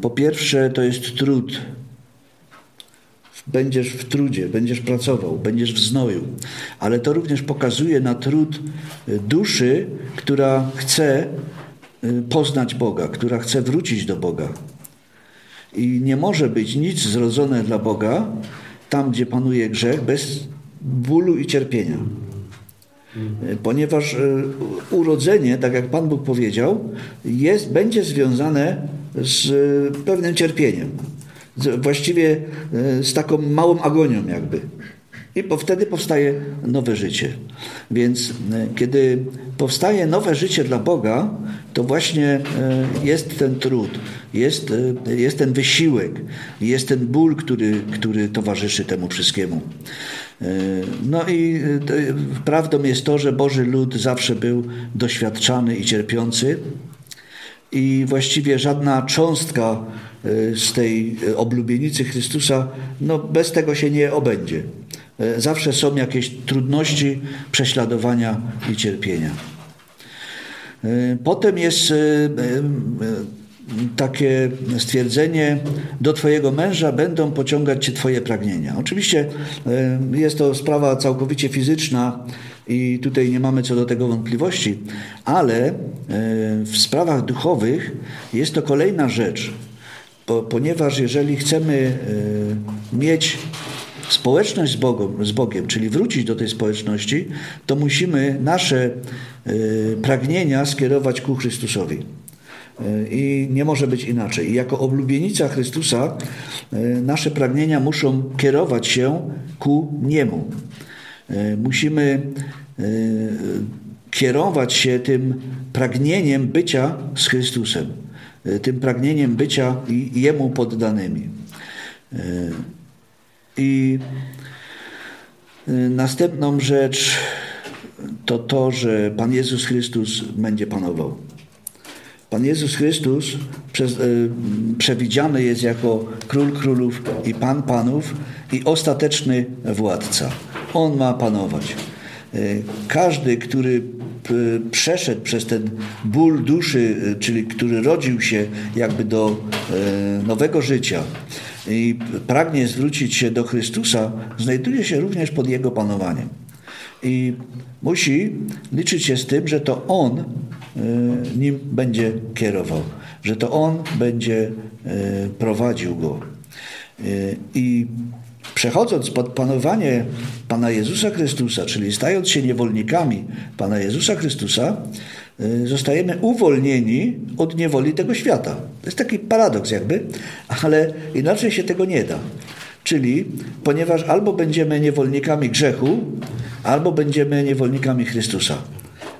Po pierwsze, to jest trud będziesz w trudzie, będziesz pracował, będziesz w znoju, ale to również pokazuje na trud duszy, która chce poznać Boga, która chce wrócić do Boga. I nie może być nic zrodzone dla Boga tam, gdzie panuje grzech, bez bólu i cierpienia. Ponieważ urodzenie, tak jak Pan Bóg powiedział, jest, będzie związane z pewnym cierpieniem właściwie e, z taką małą agonią jakby. I po, wtedy powstaje nowe życie. Więc e, kiedy powstaje nowe życie dla Boga, to właśnie e, jest ten trud, jest, jest ten wysiłek, jest ten ból, który, który towarzyszy temu wszystkiemu. No i prawdą jest to, że Boży lud zawsze był doświadczany i cierpiący i właściwie żadna cząstka e, z tej e, oblubienicy Chrystusa, no bez tego się nie obędzie. E, zawsze są jakieś trudności, prześladowania i cierpienia. Potem jest takie stwierdzenie: Do Twojego męża będą pociągać Cię Twoje pragnienia. Oczywiście jest to sprawa całkowicie fizyczna, i tutaj nie mamy co do tego wątpliwości, ale e, w sprawach duchowych jest to kolejna rzecz, ponieważ jeżeli chcemy e, mieć społeczność z Bogiem, z Bogiem, czyli wrócić do tej społeczności, to musimy nasze e, pragnienia skierować ku Chrystusowi. I nie może być inaczej. I jako oblubienica Chrystusa nasze pragnienia muszą kierować się ku Niemu. Musimy E, kierować się tym pragnieniem bycia z Chrystusem, e, tym pragnieniem bycia Jemu poddanymi. I następną rzecz to to, że Pan Jezus Chrystus będzie panował. Pan Jezus Chrystus przez, przewidziany jest jako król królów i pan panów i ostateczny władca. On ma panować. E, każdy, który przeszedł przez ten ból duszy, czyli który rodził się jakby do nowego życia i pragnie zwrócić się do Chrystusa, znajduje się również pod Jego panowaniem. I musi liczyć się z tym, że to On nim będzie kierował, że to On będzie prowadził go. I przechodząc pod panowanie Pana Jezusa Chrystusa, czyli stając się niewolnikami Pana Jezusa Chrystusa, y, zostajemy uwolnieni od niewoli tego świata. To jest taki paradoks jakby, ale inaczej się tego nie da. Czyli ponieważ albo będziemy niewolnikami grzechu, albo będziemy niewolnikami Chrystusa.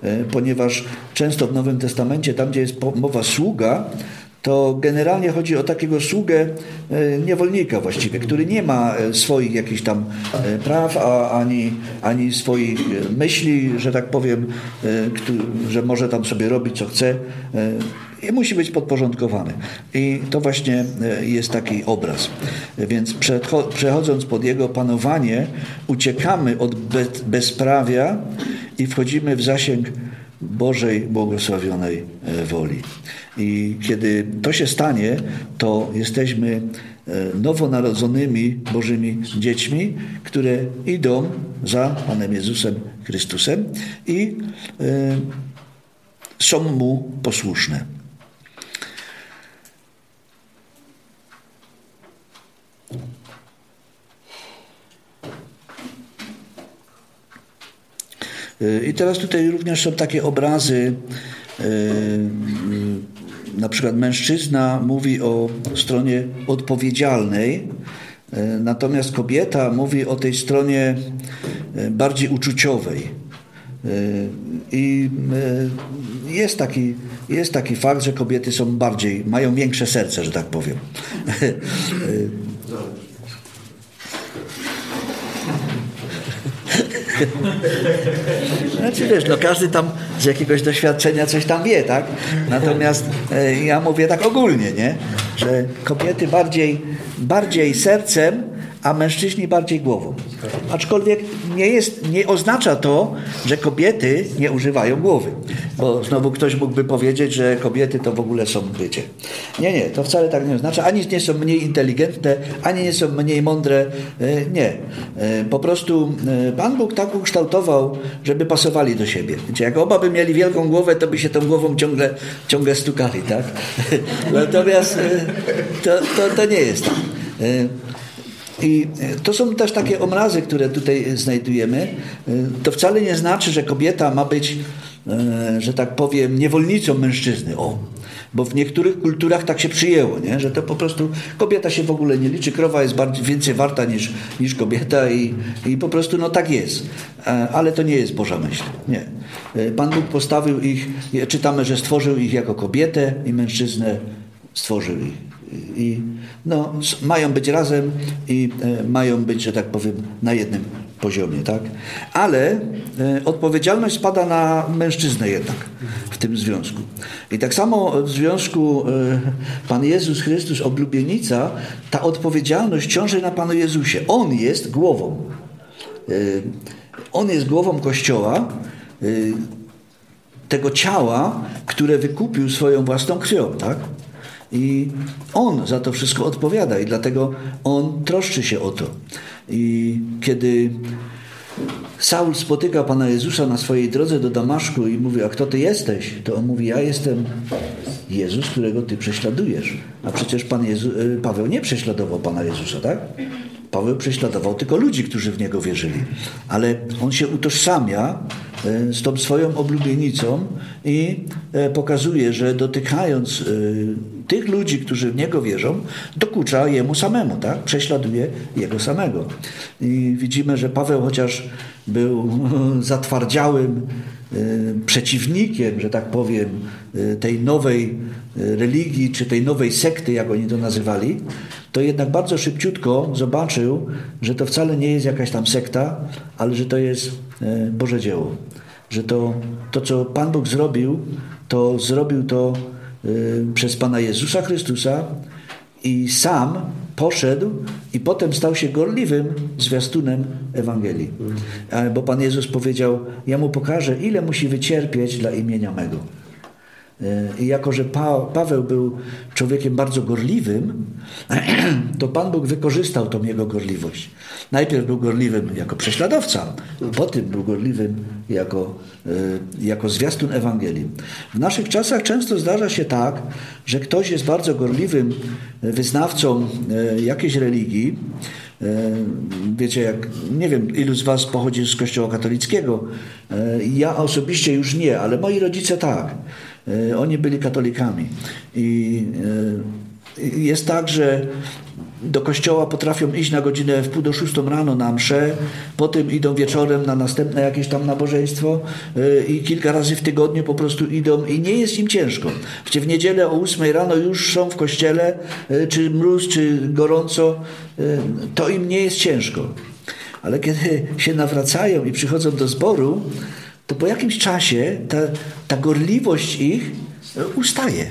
Y, ponieważ często w Nowym Testamencie, tam gdzie jest mowa sługa, to generalnie chodzi o takiego sługę e, niewolnika właściwie, który nie ma e, swoich jakichś tam e, praw, a, ani, ani swoich myśli, że tak powiem, że może tam sobie robić co chce i musi być podporządkowany. I to właśnie jest taki obraz. Więc przechodząc pod jego panowanie, uciekamy od bezprawia i wchodzimy w zasięg Bożej błogosławionej woli. I kiedy to się stanie, to jesteśmy e, nowonarodzonymi Bożymi dziećmi, które idą za Panem Jezusem Chrystusem i e, są Mu posłuszne. I teraz tutaj również są takie obrazy na przykład mężczyzna mówi o stronie odpowiedzialnej, natomiast kobieta mówi o tej stronie bardziej uczuciowej. I jest taki, jest taki fakt, że kobiety są bardziej, mają większe serce, że tak powiem. Znaczy wiesz, no każdy tam z jakiegoś doświadczenia coś tam wie, tak? Natomiast e, ja mówię tak ogólnie, nie? Że kobiety bardziej, bardziej sercem, a mężczyźni bardziej głową. Aczkolwiek nie, jest, nie oznacza to, że kobiety nie używają głowy. Bo znowu ktoś mógłby powiedzieć, że kobiety to w ogóle są bycie. Nie, nie, to wcale tak nie oznacza. Ani nie są mniej inteligentne, ani nie są mniej mądre. E, nie. E, po prostu e, Pan Bóg tak ukształtował, żeby pasowali do siebie. Wiecie, jak oba by mieli wielką głowę, to by się tą głową ciągle, ciągle stukali, tak? Natomiast to, to, to nie jest tak. I to są też takie obrazy, które tutaj znajdujemy. To wcale nie znaczy, że kobieta ma być, że tak powiem, niewolnicą mężczyzny. O, bo w niektórych kulturach tak się przyjęło, nie? że to po prostu kobieta się w ogóle nie liczy, krowa jest bardziej, więcej warta niż, niż kobieta i, i po prostu no tak jest. Ale to nie jest Boża myśl. Nie. Pan Bóg postawił ich, czytamy, że stworzył ich jako kobietę i mężczyznę stworzył ich. I no, mają być razem i e, mają być, że tak powiem, na jednym poziomie, tak? Ale e, odpowiedzialność spada na mężczyznę jednak w tym związku. I tak samo w związku e, Pan Jezus Chrystus, oblubienica, ta odpowiedzialność ciąży na Panu Jezusie. On jest głową. On jest głową Kościoła, tego ciała, które wykupił swoją własną krwią, tak? I on za to wszystko odpowiada i dlatego on troszczy się o to. I kiedy Saul spotyka Pana Jezusa na swojej drodze do Damaszku i mówi, a kto Ty jesteś? To on mówi, ja jestem Jezus, którego Ty prześladujesz. A przecież Pan Jezu, y, Paweł nie prześladował Pana Jezusa, tak? Paweł prześladował tylko ludzi, którzy w niego wierzyli. Ale on się utożsamia z tą swoją oblubienicą i e, pokazuje, że dotykając e, tych ludzi, którzy w niego wierzą, dokucza jemu samemu, tak? Prześladuje jego samego. I widzimy, że Paweł chociaż był zatwardziałym przeciwnikiem, że tak powiem, tej nowej religii, czy tej nowej sekty, jak oni to nazywali, to jednak bardzo szybciutko zobaczył, że to wcale nie jest jakaś tam sekta, ale że to jest e, Boże dzieło. Że to, to co Pan Bóg zrobił, to zrobił to e, przez Pana Jezusa Chrystusa i sam poszedł i potem stał się gorliwym zwiastunem Ewangelii. E, bo Pan Jezus powiedział, ja mu pokażę, ile musi wycierpieć dla imienia mego. I jako, że pa Paweł był człowiekiem bardzo gorliwym, to Pan Bóg wykorzystał tą jego gorliwość. Najpierw był gorliwym jako prześladowca, potem był gorliwym jako, e, jako zwiastun Ewangelii. W naszych czasach często zdarza się tak, że ktoś jest bardzo gorliwym wyznawcą e, jakiejś religii, e, Wiecie, jak nie wiem, ilu z Was pochodzi z Kościoła katolickiego. Ja osobiście już nie, ale moi rodzice tak. E, oni byli katolikami. I e, jest tak, że do kościoła potrafią iść na godzinę w pół do szóstą rano na mszę, potem idą wieczorem na następne jakieś tam nabożeństwo e, i kilka razy w tygodniu po prostu idą i nie jest im ciężko. Gdzie w niedzielę o ósmej rano już są w kościele, czy mróz, czy gorąco, to im nie jest ciężko. Ale kiedy się nawracają i przychodzą do zboru, to po jakimś czasie ta, ta gorliwość ich e, ustaje.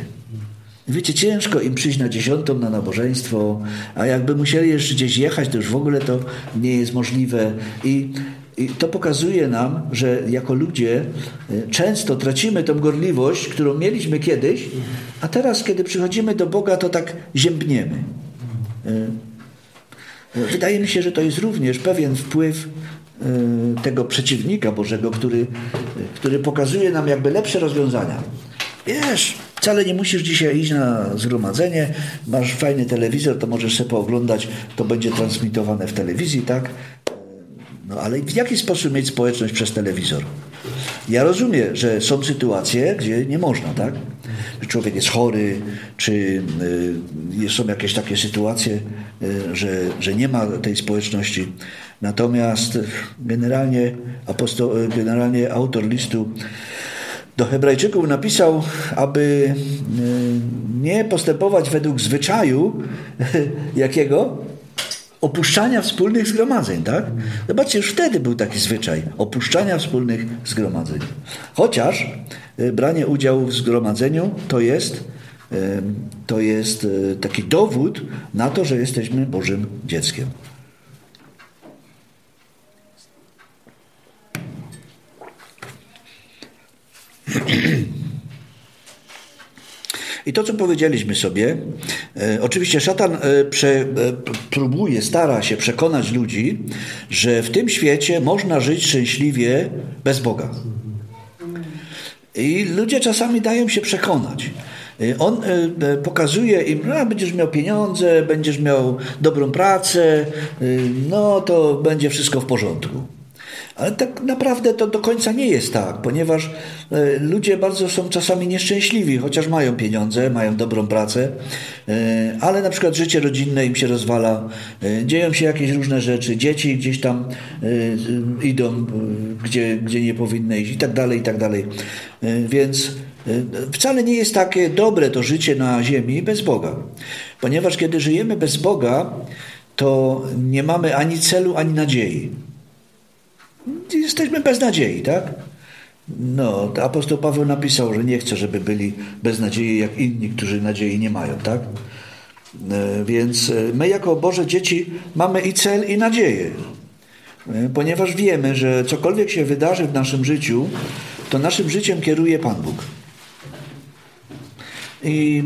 Wiecie, ciężko im przyjść na dziesiątą na nabożeństwo, a jakby musieli jeszcze gdzieś jechać, to już w ogóle to nie jest możliwe. I, i to pokazuje nam, że jako ludzie e, często tracimy tą gorliwość, którą mieliśmy kiedyś, a teraz, kiedy przychodzimy do Boga, to tak ziębniemy. E, wydaje mi się, że to jest również pewien wpływ tego przeciwnika Bożego, który, który pokazuje nam jakby lepsze rozwiązania. Wiesz, wcale nie musisz dzisiaj iść na zgromadzenie, masz fajny telewizor, to możesz sobie pooglądać, to będzie transmitowane w telewizji, tak? No ale w jaki sposób mieć społeczność przez telewizor? Ja rozumiem, że są sytuacje, gdzie nie można, tak? Człowiek jest chory, czy y, są jakieś takie sytuacje, y, że, że nie ma tej społeczności. Natomiast generalnie, generalnie autor listu do Hebrajczyków napisał, aby y, nie postępować według zwyczaju jakiego? Opuszczania wspólnych zgromadzeń, tak? Zobaczcie, już wtedy był taki zwyczaj opuszczania wspólnych zgromadzeń. Chociaż y, branie udziału w zgromadzeniu to jest, y, to jest taki dowód na to, że jesteśmy Bożym dzieckiem. I to, co powiedzieliśmy sobie, e, oczywiście szatan e, prze, e, próbuje, stara się przekonać ludzi, że w tym świecie można żyć szczęśliwie bez Boga. I ludzie czasami dają się przekonać. E, on e, e, pokazuje im, no, będziesz miał pieniądze, będziesz miał dobrą pracę, no to będzie wszystko w porządku. Ale tak naprawdę to do końca nie jest tak, ponieważ ludzie bardzo są czasami nieszczęśliwi, chociaż mają pieniądze, mają dobrą pracę, ale na przykład życie rodzinne im się rozwala, dzieją się jakieś różne rzeczy, dzieci gdzieś tam idą, gdzie, gdzie nie powinny iść i tak dalej, i tak dalej. Więc Wcale nie jest takie dobre to życie na ziemi bez Boga. Ponieważ kiedy żyjemy bez Boga, to nie mamy ani celu, ani nadziei. Jesteśmy bez nadziei, tak? No, apostoł Paweł napisał, że nie chce, żeby byli bez nadziei jak inni, którzy nadziei nie mają, tak? E, więc e, my jako Boże dzieci mamy i cel, i nadzieję. E, ponieważ wiemy, że cokolwiek się wydarzy w naszym życiu, to naszym życiem kieruje Pan Bóg. I,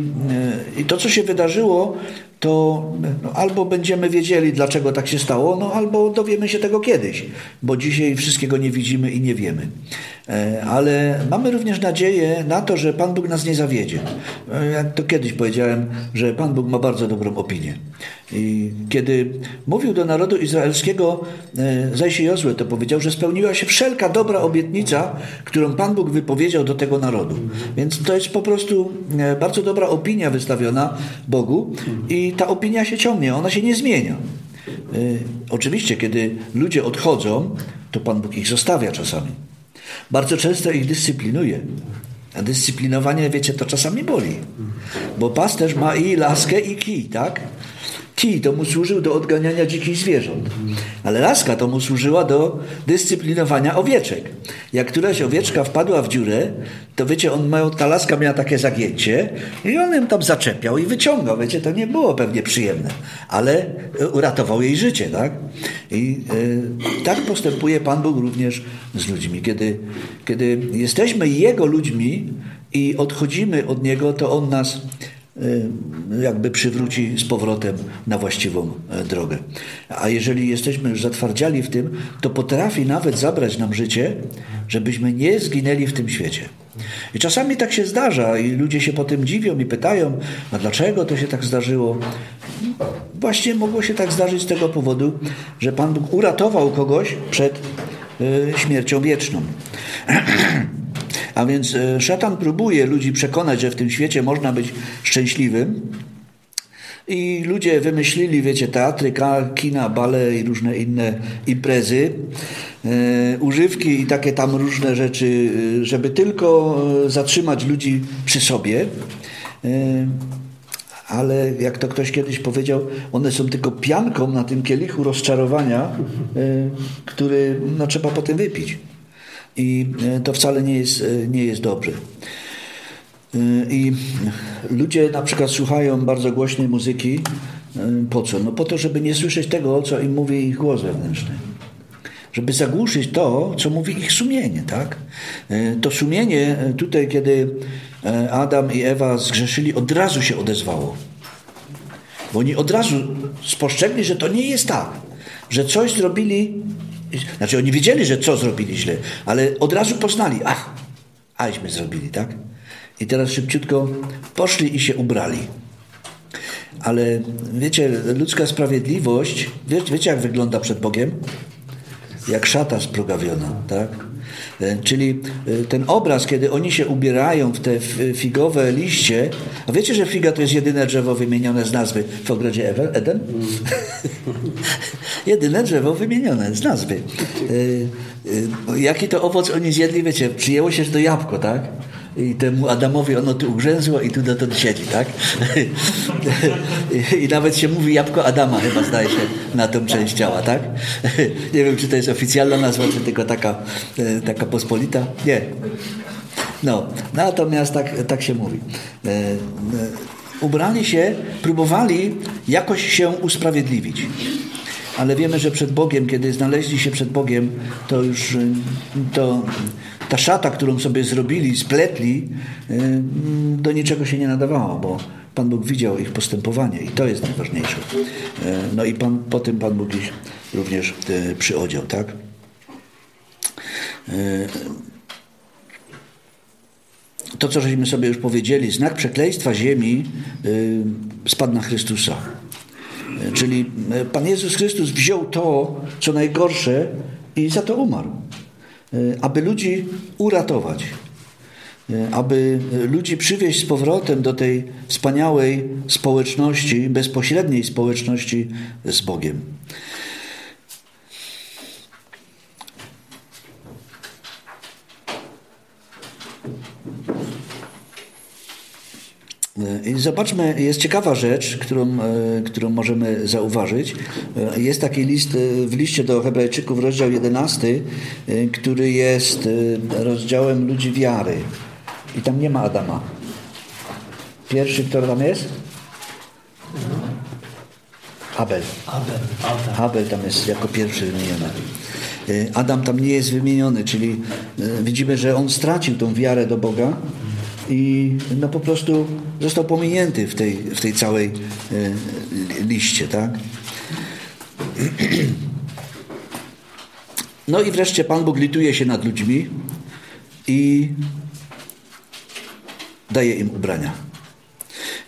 I to, co się wydarzyło, to no, albo będziemy wiedzieli, dlaczego tak się stało, no albo dowiemy się tego kiedyś, bo dzisiaj wszystkiego nie widzimy i nie wiemy. E, ale mamy również nadzieję na to, że Pan Bóg nas nie zawiedzie. E, jak to kiedyś powiedziałem, że Pan Bóg ma bardzo dobrą opinię. I kiedy mówił do narodu izraelskiego, e, zaś Jozue to powiedział, że spełniła się wszelka dobra obietnica, którą Pan Bóg wypowiedział do tego narodu. Więc to jest po prostu bardzo dobra opinia wystawiona Bogu i ta opinia się ciągnie, ona się nie zmienia. Oczywiście, kiedy ludzie odchodzą, to Pan Bóg ich zostawia czasami. Bardzo często ich dyscyplinuje. A dyscyplinowanie, wiecie, to czasami boli. Bo pasterz ma i laskę, i kij, tak? Kij to mu służył do odganiania dzikich zwierząt, ale laska to mu służyła do dyscyplinowania owieczek. Jak któraś owieczka wpadła w dziurę, to wiecie, on miał, ta laska miała takie zagięcie i on ją tam zaczepiał i wyciągał. Wiecie, to nie było pewnie przyjemne, ale uratował jej życie, tak? I y, tak postępuje Pan Bóg również z ludźmi. Kiedy, kiedy jesteśmy Jego ludźmi i odchodzimy od Niego, to On nas jakby przywróci z powrotem na właściwą e, drogę. A jeżeli jesteśmy już zatwardziali w tym, to potrafi nawet zabrać nam życie, żebyśmy nie zginęli w tym świecie. I czasami tak się zdarza i ludzie się po tym dziwią i pytają, a dlaczego to się tak zdarzyło? Właśnie mogło się tak zdarzyć z tego powodu, że Pan Bóg uratował kogoś przed y, śmiercią wieczną. A więc e, szatan próbuje ludzi przekonać, że w tym świecie można być szczęśliwym. I ludzie wymyślili, wiecie, teatry, kina, bale i różne inne imprezy, e, używki i takie tam różne rzeczy, e, żeby tylko zatrzymać ludzi przy sobie. ale jak to ktoś kiedyś powiedział, one są tylko pianką na tym kielichu rozczarowania, który no, trzeba potem wypić. I e, to wcale nie jest, e, nie jest dobrze. E, I ludzie na przykład słuchają bardzo głośnej muzyki. Po co? No po to, żeby nie słyszeć tego, co im mówi ich głos wewnętrzny. Żeby zagłuszyć to, co mówi ich sumienie, tak? To sumienie tutaj, kiedy Adam i Ewa zgrzeszyli, od razu się odezwało. Bo oni od razu spostrzegli, że to nie jest tak, że coś zrobili znaczy oni wiedzieli, że co zrobili źle, ale od razu poznali, ach, aśmy zrobili, tak? I teraz szybciutko poszli i się ubrali. Ale wiecie, ludzka sprawiedliwość, wiecie, wiecie jak wygląda przed Bogiem? Jak szata sprugawiona, tak? E, czyli e, ten obraz, kiedy oni się ubierają w te figowe liście, a wiecie, że figa to jest jedyne drzewo wymienione z nazwy w ogrodzie Eden? jedyne drzewo wymienione z nazwy. E, jaki to owoc oni zjedli, wiecie, przyjęło się do jabłko, tak? I temu Adamowi ono tu ugrzęzło i tu dotąd siedzi, tak? I nawet się mówi jabłko Adama chyba zdaje się na tą część ciała, tak? Nie wiem, czy to jest oficjalna nazwa, czy tylko taka, e, taka pospolita. Nie. No, natomiast tak, tak się mówi. E, e, ubrali się, próbowali jakoś się usprawiedliwić. ale wiemy, że przed Bogiem, kiedy znaleźli się przed Bogiem, to już to, ta szata, którą sobie zrobili, spletli, do niczego się nie nadawała, bo Pan Bóg widział ich postępowanie i to jest najważniejsze. No i pan, po tym Pan Bóg ich również przyodział, tak? to, co żeśmy sobie już powiedzieli, znak przekleństwa ziemi y, spadł na Chrystusa. Y, czyli y, Pan Jezus Chrystus wziął to, co najgorsze i za to umarł. Aby ludzi uratować. Aby ludzi przywieźć z powrotem do tej wspaniałej społeczności, bezpośredniej społeczności z Bogiem. I zobaczmy, jest ciekawa rzecz, którą, e, którą możemy zauważyć. E, jest taki list e, w liście do Hebrajczyków, rozdział 11, który jest rozdziałem ludzi wiary. I tam nie ma Adama. Pierwszy, kto tam jest? Abel. Abel. Abel tam jest jako pierwszy wymieniony. Adam tam nie jest wymieniony, czyli widzimy, że on stracił tą wiarę do Boga i no po prostu został pominięty w tej, w tej całej e, liście, tak? No i wreszcie Pan Bóg lituje się nad ludźmi i daje im ubrania.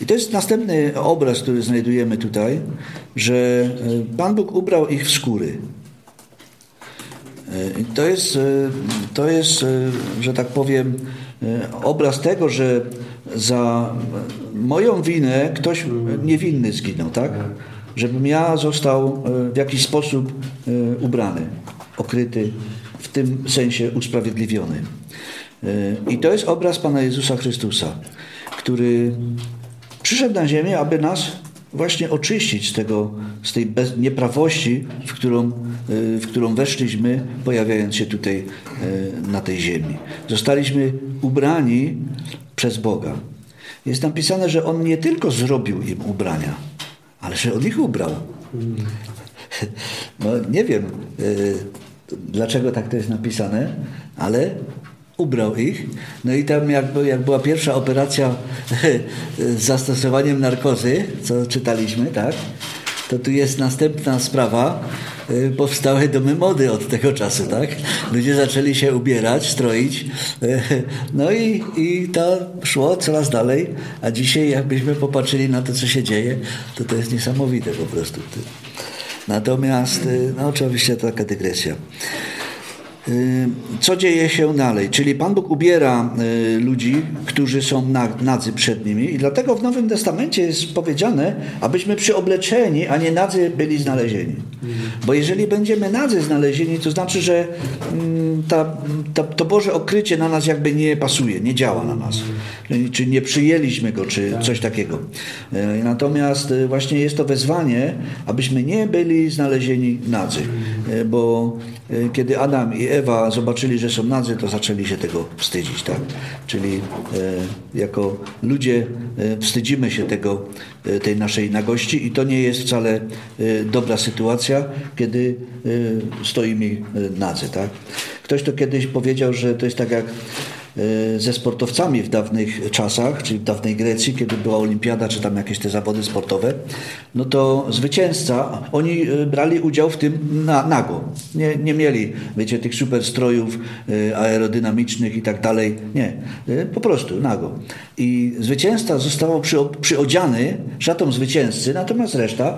I to jest następny obraz, który znajdujemy tutaj, że e, Pan Bóg ubrał ich w skóry. E, to jest, to jest, że tak powiem, obraz tego, że za moją winę ktoś niewinny zginął, tak? Żebym ja został w jakiś sposób ubrany, okryty, w tym sensie usprawiedliwiony. I to jest obraz Pana Jezusa Chrystusa, który przyszedł na ziemię, aby nas właśnie oczyścić z, tego, z tej bez, nieprawości, w którą, y, w którą weszliśmy, pojawiając się tutaj y, na tej ziemi. Zostaliśmy ubrani przez Boga. Jest napisane, że On nie tylko zrobił im ubrania, ale że On ich ubrał. No nie wiem, y, dlaczego tak to jest napisane, ale ubrał ich. No i tam jak, jak była pierwsza operacja z zastosowaniem narkozy, co czytaliśmy, tak? To tu jest następna sprawa. Y, powstały domy mody od tego czasu, tak? Ludzie zaczęli się ubierać, stroić. Y, no i, i to szło coraz dalej. A dzisiaj, jakbyśmy popatrzyli na to, co się dzieje, to to jest niesamowite po prostu. Natomiast, y, no oczywiście taka dygresja. Y, co dzieje się dalej? Czyli Pan Bóg ubiera y, ludzi, którzy są nadzy przed nimi i dlatego w Nowym Testamencie jest powiedziane, abyśmy przyobleczeni, a nie nadzy byli znalezieni. Bo jeżeli będziemy nadzy znalezieni, to znaczy, że mm, ta, ta, to Boże okrycie na nas jakby nie pasuje, nie działa na nas. Czy nie przyjęliśmy go, czy coś takiego. Y, natomiast właśnie jest to wezwanie, abyśmy nie byli znalezieni nadzy. Bo kiedy Adam i Ewa zobaczyli, że są nadzy, to zaczęli się tego wstydzić. Tak? Czyli e, jako ludzie e, wstydzimy się tego, e, tej naszej nagości i to nie jest wcale e, dobra sytuacja, kiedy e, stoimy e, nadzy. Tak? Ktoś to kiedyś powiedział, że to jest tak jak ze sportowcami w dawnych czasach, czyli w dawnej Grecji, kiedy była olimpiada, czy tam jakieś te zawody sportowe, no to zwycięzca, oni e, brali udział w tym na, nago. Nie, nie mieli, wiecie, tych super strojów e, aerodynamicznych i tak dalej. Nie, po prostu nago. I zwycięzca został przy, przyodziany szatą zwycięzcy, natomiast reszta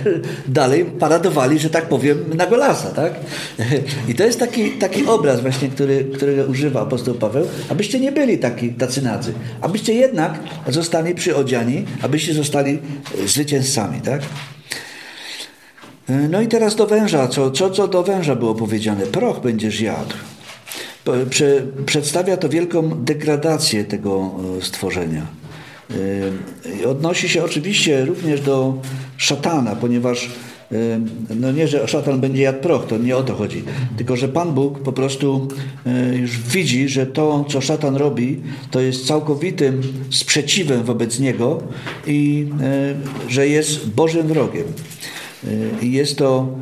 dalej paradowali, że tak powiem, na golasa, tak? I to jest taki, taki obraz właśnie, który, którego używa apostoł Paweł, abyście nie byli taki, tacy nadzy, abyście jednak zostali przyodziani, abyście zostali e, zwycięzcami, tak? E, no i teraz do węża. Co, co, co do węża było powiedziane? Proch będziesz jadł. Prze, przedstawia to wielką degradację tego e, stworzenia. Odnosi się oczywiście również do szatana, ponieważ no nie, że szatan będzie jadł proch, to nie o to chodzi. Tylko, że Pan Bóg po prostu e, już widzi, że to, co szatan robi, to jest całkowitym sprzeciwem wobec niego i e, że jest Bożym wrogiem. I jest to,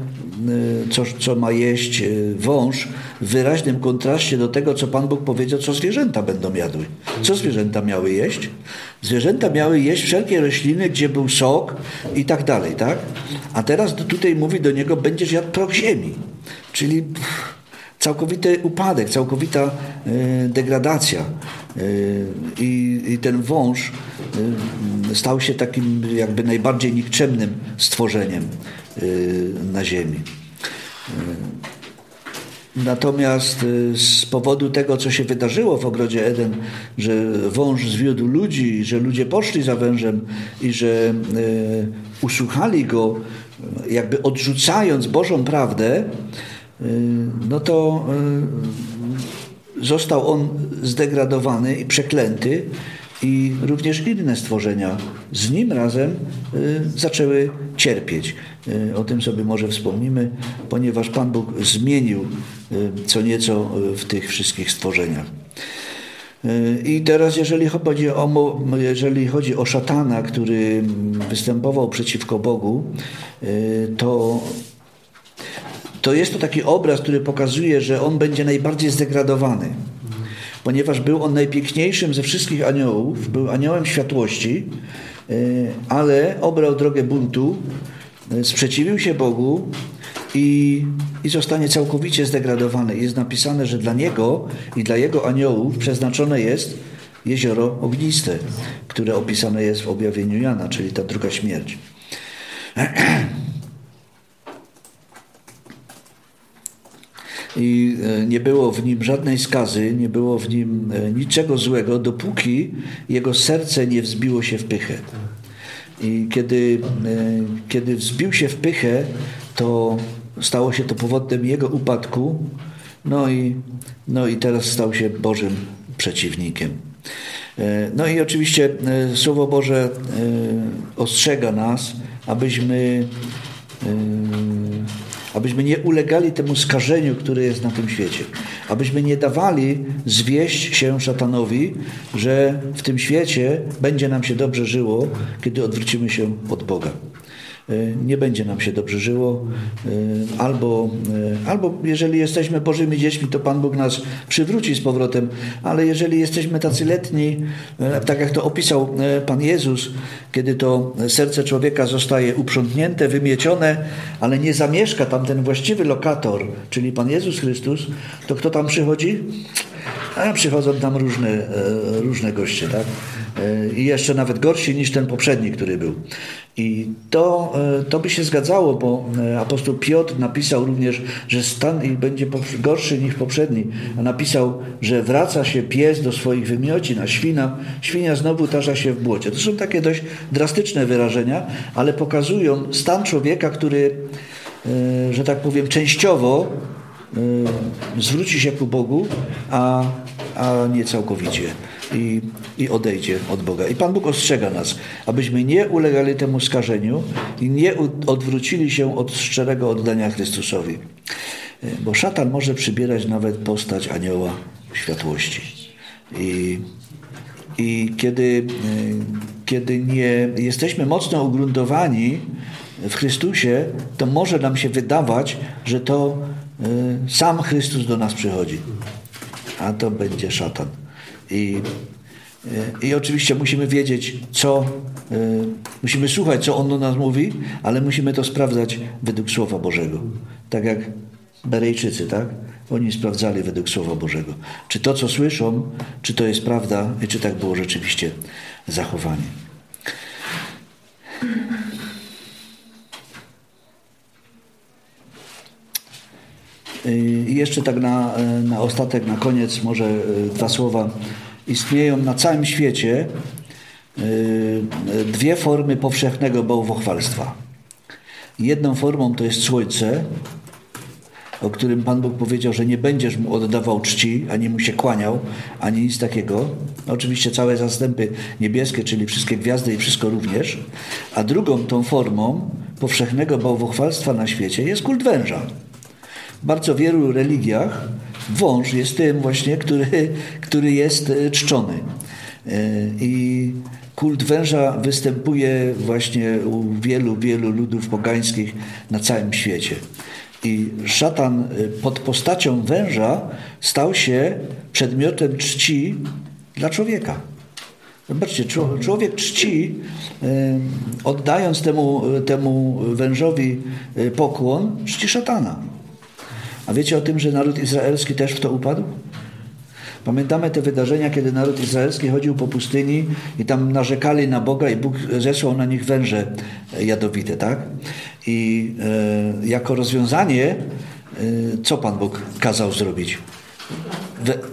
co, co ma jeść wąż, w wyraźnym kontraście do tego, co Pan Bóg powiedział, co zwierzęta będą jadły. Co zwierzęta miały jeść? Zwierzęta miały jeść wszelkie rośliny, gdzie był sok i tak dalej, tak? A teraz tutaj mówi do niego, będziesz jadł proch ziemi. Czyli całkowity upadek, całkowita y, degradacja. Y, I, ten wąż y, stał się takim jakby najbardziej nikczemnym stworzeniem na ziemi. Natomiast z powodu tego, co się wydarzyło w ogrodzie Eden, że wąż zwiódł ludzi, że ludzie poszli za wężem i że usłuchali go, jakby odrzucając Bożą prawdę, Y, no to y, został on zdegradowany i przeklęty i również inne stworzenia z nim razem y, zaczęły cierpieć. O tym sobie może wspomnimy, ponieważ Pan Bóg zmienił co nieco w tych wszystkich stworzeniach. I teraz, jeżeli chodzi, o, jeżeli chodzi o szatana, który występował przeciwko Bogu, to to jest to taki obraz, który pokazuje, że on będzie najbardziej zdegradowany. Ponieważ był on najpiękniejszym ze wszystkich aniołów, był aniołem światłości, e, ale obrał drogę buntu, e, sprzeciwił się Bogu i, i zostanie całkowicie zdegradowany. Jest napisane, że dla niego i dla jego aniołów przeznaczone jest jezioro ogniste, które opisane jest w objawieniu Jana, czyli ta druga śmierć. i e, nie było w nim żadnej skazy, nie było w nim e, niczego złego, dopóki jego serce nie wzbiło się w pychę. I kiedy, e, kiedy wzbił się w pychę, to stało się to powodem jego upadku, no i, no i teraz stał się Bożym przeciwnikiem. No i oczywiście Słowo Boże ostrzega nas, abyśmy abyśmy nie ulegali temu skażeniu, które jest na tym świecie. Abyśmy nie dawali zwieść się szatanowi, że w tym świecie będzie nam się dobrze żyło, kiedy odwrócimy się od Boga. E, nie będzie nam się dobrze żyło, e, albo, e, albo jeżeli jesteśmy Bożymi dziećmi, to Pan Bóg nas przywróci z powrotem, ale jeżeli jesteśmy tacy letni, tak jak to opisał Pan Jezus, kiedy to serce człowieka zostaje uprzątnięte, wymiecione, ale nie zamieszka tam ten właściwy lokator, czyli Pan Jezus Chrystus, to kto tam przychodzi? A przychodzą tam różne, różne goście, tak? I jeszcze nawet gorsi niż ten poprzedni, który był. I to, e, to by się zgadzało, bo e, apostoł Piotr napisał również, że stan ich będzie gorszy niż poprzedni. A napisał, że wraca się pies do swoich wymiocin, a świna, świnia znowu tarza się w błocie. To są takie dość drastyczne wyrażenia, ale pokazują stan człowieka, który, e, że tak powiem, częściowo zwróci się ku Bogu, a, a nie całkowicie i, i odejdzie od Boga. I Pan Bóg ostrzega nas, abyśmy nie ulegali temu skażeniu i nie odwrócili się od szczerego oddania Chrystusowi. E, bo szatan może przybierać nawet postać anioła światłości. I, i kiedy, e, kiedy nie jesteśmy mocno ugruntowani w Chrystusie, to może nam się wydawać, że to sam Chrystus do nas przychodzi. A to będzie szatan. I, i oczywiście musimy wiedzieć, co, e, musimy słuchać, co On do nas mówi, ale musimy to sprawdzać według Słowa Bożego. Tak jak Berejczycy, tak? Oni sprawdzali według Słowa Bożego. Czy to, co słyszą, czy to jest prawda i czy tak było rzeczywiście zachowanie. I jeszcze tak na, na ostatek, na koniec może e, dwa słowa. Istnieją na całym świecie e, dwie formy powszechnego bałwochwalstwa. Jedną formą to jest słońce, o którym Pan Bóg powiedział, że nie będziesz mu oddawał czci, ani mu się kłaniał, ani nic takiego. Oczywiście całe zastępy niebieskie, czyli wszystkie gwiazdy i wszystko również. A drugą tą formą powszechnego bałwochwalstwa na świecie jest kult węża bardzo wielu religiach wąż jest tym właśnie, który, który jest e, czczony. E, I, kult węża występuje właśnie u wielu, wielu ludów pogańskich na całym świecie. I szatan y, pod postacią węża stał się przedmiotem czci dla człowieka. Zobaczcie, człowiek czci, oddając temu, temu wężowi pokłon, czci szatana. A wiecie o tym, że naród izraelski też w to upadł? Pamiętamy te wydarzenia, kiedy naród izraelski chodził po pustyni i tam narzekali na Boga i Bóg zesłał na nich węże jadowite, tak? I e, jako rozwiązanie, e, co Pan Bóg kazał zrobić?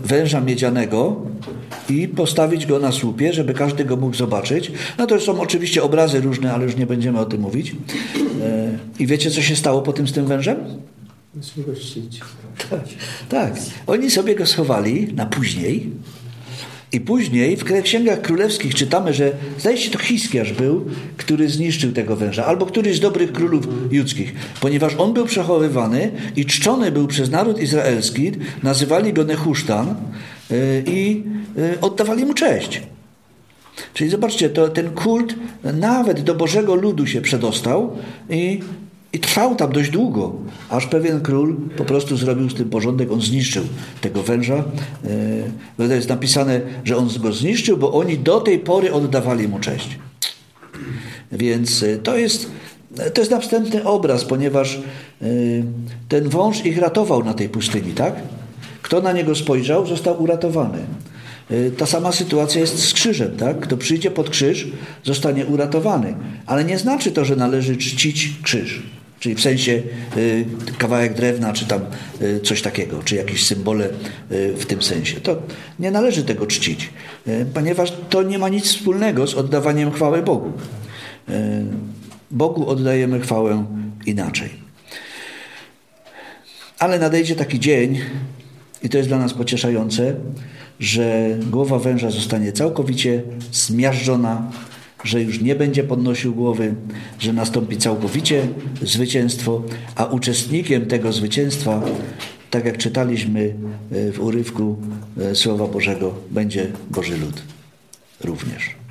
węża miedzianego i postawić go na słupie, żeby każdy go mógł zobaczyć. No to są oczywiście obrazy różne, ale już nie będziemy o tym mówić. E, I wiecie, co się stało po tym z tym wężem? Tak, tak. Oni sobie go schowali na później. I później w księgach królewskich czytamy, że zdaje się to Hiskiarz był, który zniszczył tego węża, albo któryś z dobrych królów judzkich, ponieważ on był przechowywany i czczony był przez naród izraelski, nazywali go Nehusztan y, i y, oddawali mu cześć. Czyli zobaczcie, to, ten kult nawet do Bożego ludu się przedostał i i trwał tam dość długo, aż pewien król po prostu zrobił z tym porządek, on zniszczył tego węża. E, to jest napisane, że on go zniszczył, bo oni do tej pory oddawali mu cześć. Więc e, to jest, to jest następny obraz, ponieważ e, ten wąż ich ratował na tej pustyni, tak? Kto na niego spojrzał, został uratowany. Ta sama sytuacja jest z krzyżem, tak? Kto przyjdzie pod krzyż, zostanie uratowany. Ale nie znaczy to, że należy czcić krzyż czyli w sensie y, kawałek drewna, czy tam y, coś takiego, czy jakieś symbole y, w tym sensie. To nie należy tego czcić, ponieważ to nie ma nic wspólnego z oddawaniem chwały Bogu. Bogu oddajemy chwałę inaczej. Ale nadejdzie taki dzień, i to jest dla nas pocieszające, że głowa węża zostanie całkowicie zmiażdżona że już nie będzie podnosił głowy, że nastąpi całkowicie zwycięstwo, a uczestnikiem tego zwycięstwa, tak jak czytaliśmy e, w urywku e, Słowa Bożego, będzie Boży lud również.